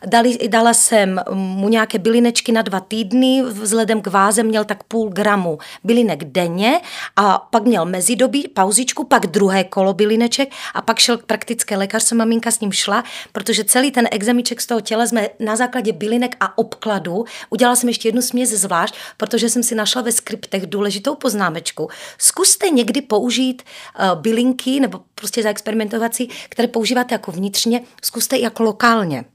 Speaker 1: Dali, dala jsem mu nějaké bylinečky na dva týdny, vzhledem k váze měl tak půl gramu bylinek denně a pak měl mezidobí, pauzičku, pak druhé kolo bylineček a pak šel k praktické lékařce, maminka s ním šla, protože celý ten exemiček z toho těla jsme na základě bylinek a obkladu, udělala jsem ještě jednu směs zvlášť, protože jsem si našla ve skriptech důležitou poznámečku. Zkuste někdy použít uh, bylinky nebo prostě zaexperimentovací, které používáte jako vnitřně, zkuste i jako lokálně.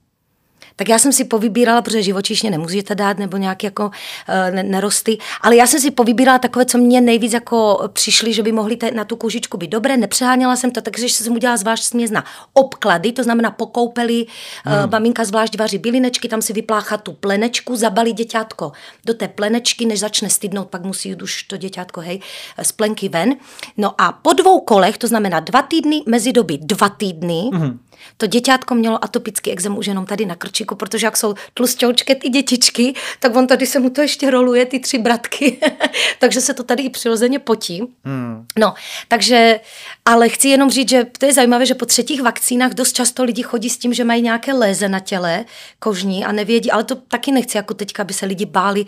Speaker 1: Tak já jsem si povybírala, protože živočišně nemůžete dát, nebo nějaké jako ne- nerosty, ale já jsem si povybírala takové, co mě nejvíc jako přišly, že by mohly te- na tu kůžičku být dobré. Nepřeháněla jsem to, takže jsem udělala zvlášť směs na obklady, to znamená po koupeli, hmm. uh, maminka zvlášť vaří bylinečky, tam si vypláchá tu plenečku, zabalí děťátko do té plenečky, než začne stydnout, pak musí jít už to děťátko, hej, z plenky ven. No a po dvou kolech, to znamená dva týdny, mezi doby dva týdny, hmm. To děťátko mělo atopický exem už jenom tady na krčiku, protože jak jsou tlustěučké ty dětičky, tak on tady se mu to ještě roluje, ty tři bratky, takže se to tady i přirozeně potí. Hmm. No, takže, ale chci jenom říct, že to je zajímavé, že po třetích vakcínách dost často lidi chodí s tím, že mají nějaké léze na těle kožní a nevědí, ale to taky nechci jako teďka, aby se lidi báli,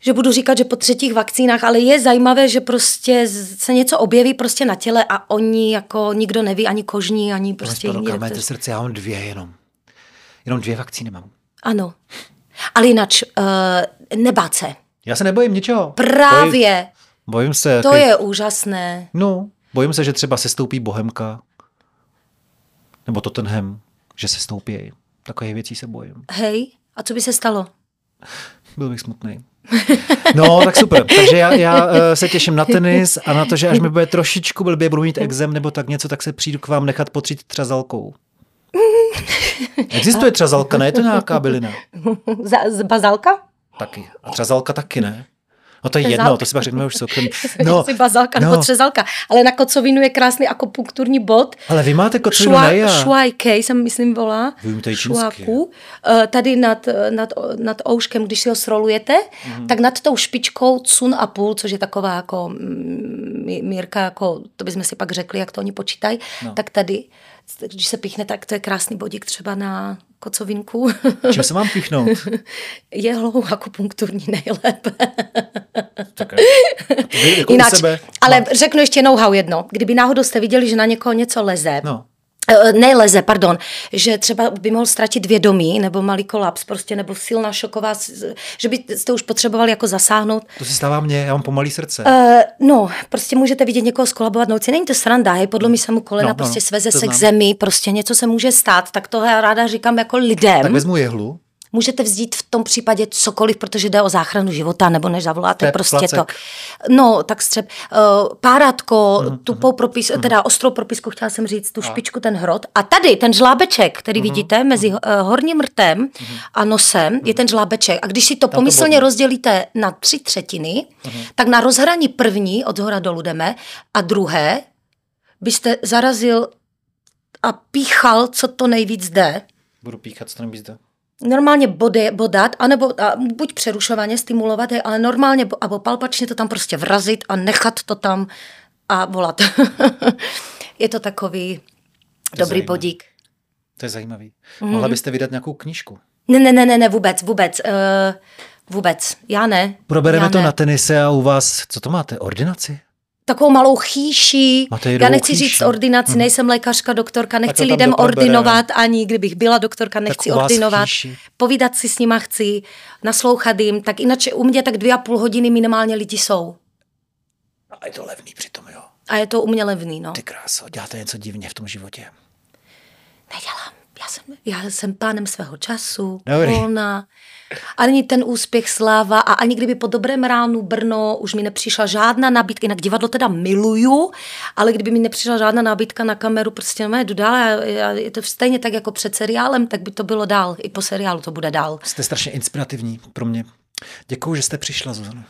Speaker 1: že budu říkat, že po třetích vakcínách, ale je zajímavé, že prostě se něco objeví prostě na těle a oni jako nikdo neví, ani kožní, ani prostě jiní
Speaker 2: Prostě
Speaker 1: doktoři.
Speaker 2: srdce, já mám dvě jenom. Jenom dvě vakcíny mám.
Speaker 1: Ano. Ale jinak uh, nebát se.
Speaker 2: Já se nebojím ničeho.
Speaker 1: Právě.
Speaker 2: Bojím, bojím se.
Speaker 1: To je úžasné.
Speaker 2: No, bojím se, že třeba se stoupí Bohemka. Nebo Tottenham, že se stoupí. Takové věcí se bojím.
Speaker 1: Hej, a co by se stalo?
Speaker 2: Byl bych smutný. No, tak super. Takže já, já uh, se těším na tenis a na to, že až mi bude trošičku blbě, budu mít exem nebo tak něco, tak se přijdu k vám nechat potřít třazalkou. Existuje třazalka, ne? Je to nějaká bylina?
Speaker 1: Z, bazalka?
Speaker 2: Taky. A třazalka taky, ne? No to je jedno, to si pak řekneme už soukromí.
Speaker 1: No, si bazalka no. nebo třezalka. Ale na kocovinu je krásný akupunkturní bod.
Speaker 2: Ale vy máte kocovinu Šua, na já.
Speaker 1: Šuajkej jsem myslím volá. Šuaku. Eh, tady nad, nad, nad ouškem, když si ho srolujete, mm-hmm. tak nad tou špičkou cun a půl, což je taková jako mm, mírka, jako, to bychom si pak řekli, jak to oni počítají, no. tak tady když se píchne, tak to je krásný bodík třeba na kocovinku.
Speaker 2: Čím se mám píchnout?
Speaker 1: Jehlou akupunkturní nejlépe.
Speaker 2: Jako Jinak, sebe,
Speaker 1: ale mám... řeknu ještě know-how jedno. Kdyby náhodou jste viděli, že na někoho něco leze,
Speaker 2: no.
Speaker 1: Eh, neleze, pardon, že třeba by mohl ztratit vědomí nebo malý kolaps prostě, nebo silná šoková, že byste už potřebovali jako zasáhnout.
Speaker 2: To se stává mně, já mám pomalý srdce.
Speaker 1: Uh, no, prostě můžete vidět někoho skolabovat noci, není to sranda, hej, podlomí se mu kolena, no, no prostě no, sveze se znám. k zemi, prostě něco se může stát, tak to já ráda říkám jako lidem.
Speaker 2: Tak vezmu jehlu
Speaker 1: můžete vzít v tom případě cokoliv, protože jde o záchranu života, nebo než zavoláte
Speaker 2: Step,
Speaker 1: prostě
Speaker 2: placek.
Speaker 1: to. No, tak střep, uh, párátko, mm, tupou propis, mm. teda ostrou propisku, chtěla jsem říct, tu a. špičku, ten hrot. A tady ten žlábeček, který mm. vidíte mezi uh, horním rtem mm. a nosem, mm. je ten žlábeček. A když si to pomyslně to rozdělíte na tři třetiny, mm. tak na rozhraní první, od zhora dolů jdeme, a druhé, byste zarazil a píchal, co to nejvíc jde.
Speaker 2: Budu píchat, co to nejvíc jde
Speaker 1: normálně body, bodat, anebo a buď přerušovaně stimulovat, ale normálně nebo palpačně to tam prostě vrazit a nechat to tam a volat. je to takový to dobrý zajímavý. bodík.
Speaker 2: To je zajímavý. Mm. Mohla byste vydat nějakou knížku?
Speaker 1: Ne, ne, ne, ne, ne vůbec, vůbec. Uh, vůbec. Já ne.
Speaker 2: Probereme
Speaker 1: já
Speaker 2: to
Speaker 1: ne.
Speaker 2: na tenise a u vás, co to máte, ordinaci?
Speaker 1: Takovou malou chýši. Já nechci chýši. říct ordinaci, hmm. nejsem lékařka, doktorka, nechci lidem ordinovat, ani kdybych byla doktorka, nechci ordinovat. Chýši. Povídat si s nima chci, naslouchat jim, tak jinak u mě tak dvě a půl hodiny minimálně lidi jsou.
Speaker 2: A je to levný přitom, jo?
Speaker 1: A je to u mě levný, no.
Speaker 2: Ty kráso, děláte něco divně v tom životě.
Speaker 1: Nedělám. Já jsem, já jsem pánem svého času,
Speaker 2: Dobrý.
Speaker 1: volná. Ani ten úspěch, sláva a ani kdyby po dobrém ránu Brno už mi nepřišla žádná nabídka, jinak divadlo teda miluju, ale kdyby mi nepřišla žádná nabídka na kameru, prostě no, jdu dál a je to stejně tak jako před seriálem, tak by to bylo dál. I po seriálu to bude dál.
Speaker 2: Jste strašně inspirativní pro mě. Děkuji, že jste přišla, Zuzana.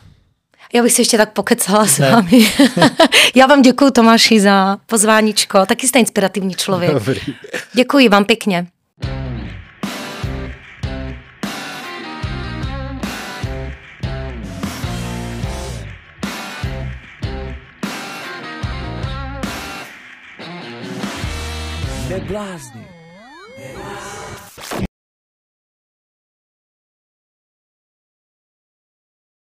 Speaker 1: Já bych si ještě tak pokecala s vámi. Já vám děkuji, Tomáši, za pozváníčko. Taky jste inspirativní člověk.
Speaker 2: Dobrý.
Speaker 1: Děkuji vám pěkně.
Speaker 3: Neblázni.